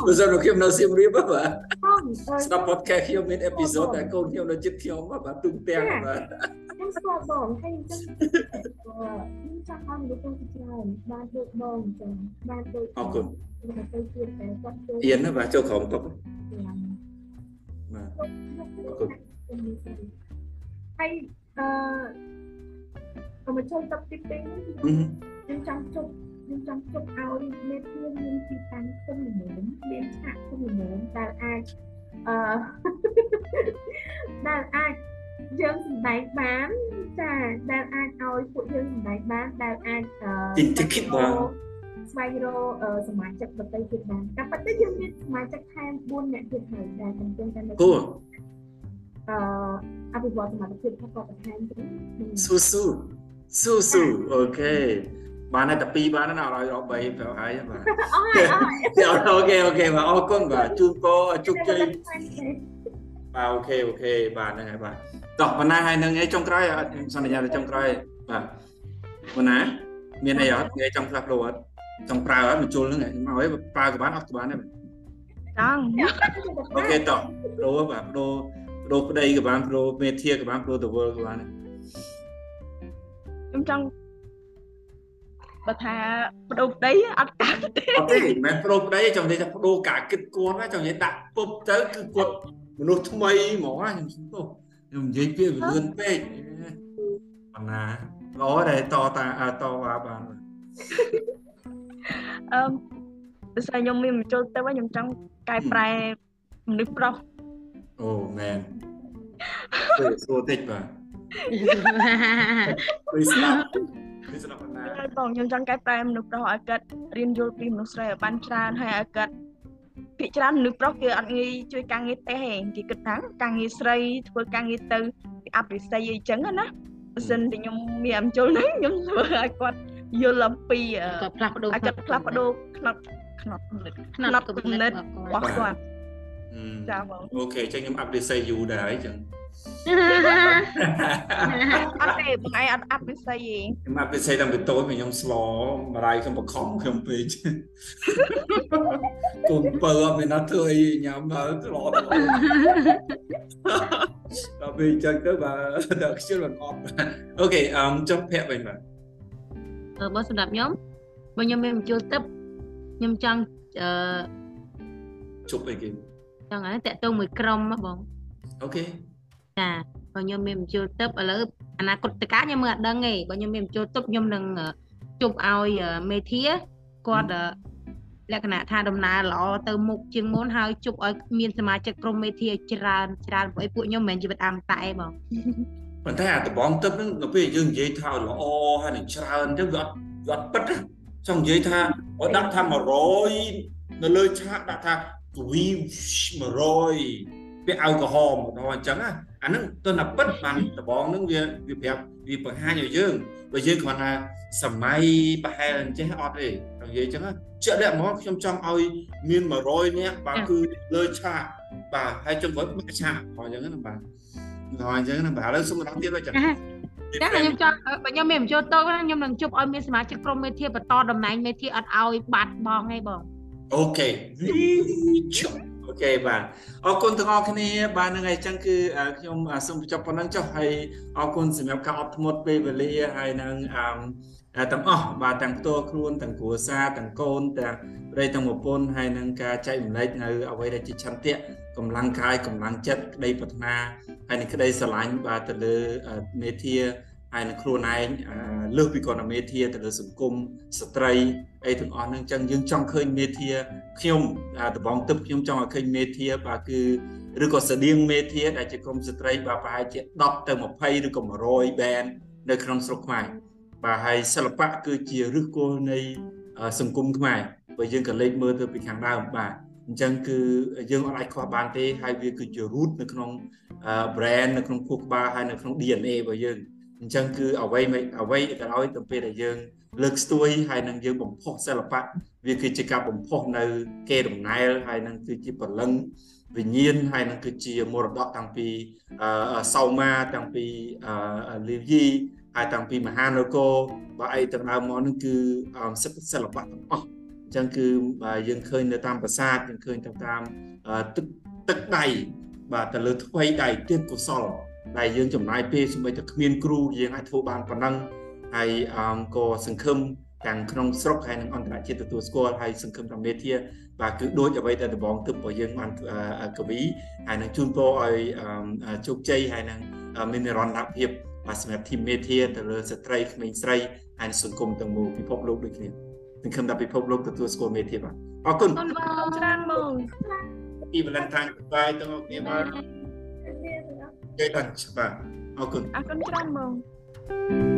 បើសិនមកខ្ញុំនៅសៀមរាបបាទបងអឺស្ដាប់ podcast ខ្ញុំមានអេពីសូតតែកូនខ្ញុំនៅចិត្តខ្ញុំបាទទូទាំងបាទខ្ញុំ ស្គាល់បងហើយអញ្ចឹងខ្ញុំចង់ឲ្យមនុស្សទៅច្រើនបានដូចបងអញ្ចឹងបានដូចអរគុណទៅទៀតតែគាត់ចូលអៀនណាបាទចូលក្រុមតុកយ៉ាងបាទហើយអឺអមចូលទឹកទីពេញអឺខ្ញុំចង់ជប់ខ្ញុំចង់ជប់ឲ្យមេធាមានទីតាំងធំល្មមមានឆាកធំល្មមដែលអាចអឺដែលអាច យើងសម្ដែងបានចាដែលអាចឲ្យពួកយើងសម្ដែងបានដែលអាចអឺទីទីគិតបាទស្វែងរកអឺសមាជិកដទៃទៀតបានតែប៉ុន្តែយើងមានសមាជិកថែម4នាក់ទៀតហើយដែលកំពុងតែនៅគួរអឺអភិវឌ្ឍសមត្ថភាពរបស់គាត់បន្ថែមទៀតនឹងស៊ូស៊ូស៊ូស៊ូអូខេបានតែ2បានណាឲ្យដល់3ប្រាប់ហើយបាទអស់ហើយអស់ហើយអូខេអូខេបាទអរគុណបាទជូនពរឲ្យជោគជ័យ បាទអូខេអូខេបាទហ្នឹងហើយបាទតោះបណ្ណាហើយនឹងអីចុងក្រោយអត់ខ្ញុំសន្យាថាចុងក្រោយបាទបណ្ណាមានអីអត់និយាយចង់ផ្លាស់ប្ដូរអត់ចង់ប្រើអត់បញ្ជុលហ្នឹងមកឲ្យប្រើក៏បានអត់ក៏បានដែរចង់អូខេតោះប្ដូរបាទប្ដូរប្ដូរប្តីក៏បានប្ដូរមេធាក៏បានប្ដូរទៅវល់ក៏បានខ្ញុំចង់បើថាបដូរប្តីអត់កើតទេអត់ទេមិនមែនប្ដូរប្តីទេចង់និយាយថាប្ដូរការគិតគាត់ណាចង់និយាយដាក់ពុបទៅគឺគាត់ មនុស្សថ្មីហ្មងណាខ្ញុំសុំទោសខ្ញុំនិយាយពាក្យវាលឿនពេកបណ្ណាល្អដែរតតាអ่าតវ៉ាបានអឺបើស្អីខ្ញុំមានបញ្ចូលទៅវិញខ្ញុំចង់កែប្រែមនុស្សប្រុសអូមែនពេលសួរតិចបាទពេលស្ដាប់ពេលស្ដាប់បណ្ណាហើយបងខ្ញុំចង់កែប្រែមនុស្សប្រុសឲ្យគាត់រៀនយល់ពីមនុស្សស្រីឲ្យបានច្រើនហើយឲ្យគាត់ ភាគច្រើនមនុស្សប្រុសគេអត់ងាយជួយការងារទេទេគេគិតថាការងារស្រីធ្វើការងារទៅគេអភិសេយអីចឹងណាបើសិនតែខ្ញុំមានអំជុលហ្នឹងខ្ញុំធ្វើឲ្យគាត់យល់អំពីអឺក៏ផ្លាស់ប្ដូរឲ្យគាត់ផ្លាស់ប្ដូរខ្នត់ខ្នត់គំនិតផ្នត់គំនិតរបស់របស់គាត់អឺ ចាបងអូខេអញ្ចឹងខ្ញុំអាប់ដេតសេយូដែរហើយអញ្ចឹងអត់ទេបងឯងអត់អភិសេយទេខ្ញុំអាប់ដេតសេយតាំងពីតូចមកខ្ញុំស្លម្ដាយខ្ញុំបខំខ្ញុំពេកកូនបើអត់មានណាធ្វើអីញ៉ាំដល់ស្លដល់ដល់ពេលអញ្ចឹងទៅបាទដល់ខ្ជិលមិនអត់អូខេអឺចុះភាក់វិញបាទអឺបើសម្រាប់ខ្ញុំបើខ្ញុំមានបញ្ចូលទឹកខ្ញុំចង់អឺជប់អីគេ ចង់ឲ្យតាក់ទងមួយក្រុមហ៎បងអូខេចាបើខ្ញុំមានបញ្ចូលទឹកឥឡូវអនាគតកាខ្ញុំមិនអត់ដឹងទេបើខ្ញុំមានបញ្ចូលទឹកខ្ញុំនឹងអឺជប់ឲ្យអឺមេធាគាត់អឺលក្ខណៈថាដំណើរល្អទៅមុខជាងមុនហើយជប់ឲ្យមានសមាជិកក្រុមមេធាច្រើនច្រើនព្រោះអីពួកខ្ញុំមិនមែនជីវិតអមតៈទេបងប៉ុន្តែអាដបងទឹកហ្នឹងដល់ពេលយើងនិយាយថាឲ្យល្អហើយនឹងច្រើនទៅវាអត់វាអត់ពិតណាចង់និយាយថាឲ្យដាក់ថា100នៅលើឆាកដាក់ថាក វី100វាអែលកូហលមកដល់អញ្ចឹងណាអាហ្នឹងទៅណាពិតបានដបងហ្នឹងវាវាប្រាប់វាបង្ហាញឲ្យយើងបើយើងគ្រាន់ថាសម័យប្រហែលអញ្ចេះអត់ទេដល់និយាយអញ្ចឹងណាជាក់លាក់ហ្មងខ្ញុំចង់ឲ្យមាន100នាក់បាទគឺលើឆាកបាទហើយចុងក្រោយបាក់ឆាកព្រោះអញ្ចឹងណាបាទដល់អញ្ចឹងណាបាទឥឡូវសុំម្ដងទៀតបើចឹងចាខ្ញុំចង់បើខ្ញុំមានបញ្ចូលទៅខ្ញុំនឹងជប់ឲ្យមានសមាជិកក្រុមមេធាបន្តតំណែងមេធាអត់ឲ្យបាត់បង់ទេបង អូខេជុំអូខេបាទអរគុណទាំងអស់គ្នាបាទនឹងហើយអញ្ចឹងគឺខ្ញុំសូមបញ្ចប់ប៉ុណ្ណឹងចុះហើយអរគុណសម្រាប់ការអត់ធ្មត់ពេលវេលាហើយនឹងអឺទាំងអស់បាទទាំងផ្ទាល់ខ្លួនទាំងគ្រួសារទាំងកូនទាំងប្តីទាំងប្រពន្ធហើយនឹងការចែករំលែកនៅអ្វីដែលជាឆន្ទៈកម្លាំងកាយកម្លាំងចិត្តក្តីប្រាថ្នាហើយនឹងក្តីស្រឡាញ់បាទទៅលើមេធា ហើយនឹងខ្លួនឯងអឺលើសពីគ្រាន់តែមេធាទៅលើសង្គមស្ត្រីអីទាំងអស់ហ្នឹងអញ្ចឹងយើងចង់ឃើញមេធាខ្ញុំអាដបងទឹកខ្ញុំចង់ឲ្យឃើញមេធាបាទគឺឬក៏ស្តៀងមេធាដែលជាក្រុមស្ត្រីបាទប្រហែលជា10ទៅ20ឬក៏100 band នៅក្នុងស្រុកខ្មែរបាទហើយសិល្បៈគឺជាឫសគល់នៃអឺសង្គមខ្មែរបើយើងក៏លេចមើលទៅពីខាងដើមបាទអអញ្ចឹងគឺយើងអត់អាចខ្វះបានទេហើយវាគឺជា root នៅក្នុង brand នៅក្នុងខួរក្បាលហើយនៅក្នុង DNA របស់យើង អញ្ចឹងគឺអ្វីអ្វីក៏ដោយទៅពេលដែលយើងលើកស្ទួយហើយនឹងយើងបំផុសសិល្បៈវាគឺជាការបំផុសនៅគេដំណែលហើយនឹងគឺជាព្រលឹងវិញ្ញាណហើយនឹងគឺជាមរតកតាំងពីសោមាតាំងពីលីវយីហើយតាំងពីមហានគរបើអីទាំងដើមមកនឹងគឺសិល្បៈទាំងអស់អញ្ចឹងគឺបាទយើងឃើញនៅតាមប្រាសាទយើងឃើញទៅតាមទឹកទឹកដៃបាទទៅលើថ្វីដៃទៀតកុសល ដែលយើងចំណាយពេលសម្បីតែគ្មានគ្រូយើងអាចធ្វើបានប៉ុណ្ណឹងហើយក៏សង្ឃឹមទាំងក្នុងស្រុកហើយនិងអន្តរជាតិទទួលស្គាល់ហើយសង្ឃឹមថាមេធាបាទគឺដូចអ្វីដែលដបងទឹករបស់យើងបានកវីហើយនឹងជូនពរឲ្យជោគជ័យហើយនឹងមាននិរន្តរភាពបាទសម្រាប់ធីមមេធាទៅលើស្ត្រីក្មេងស្រីហើយសង្គមទាំងមូលពិភពលោកដូចគ្នាសង្ឃឹមថាពិភពលោកទទួលស្គាល់មេធាបាទអរគុណអរគុណបងច្រើនបងពីបលន្តាំងបាយទាំងអស់គ្នាបាទ និយាយដល់ច្បាស់អរគុណអរគុណច្រើនបង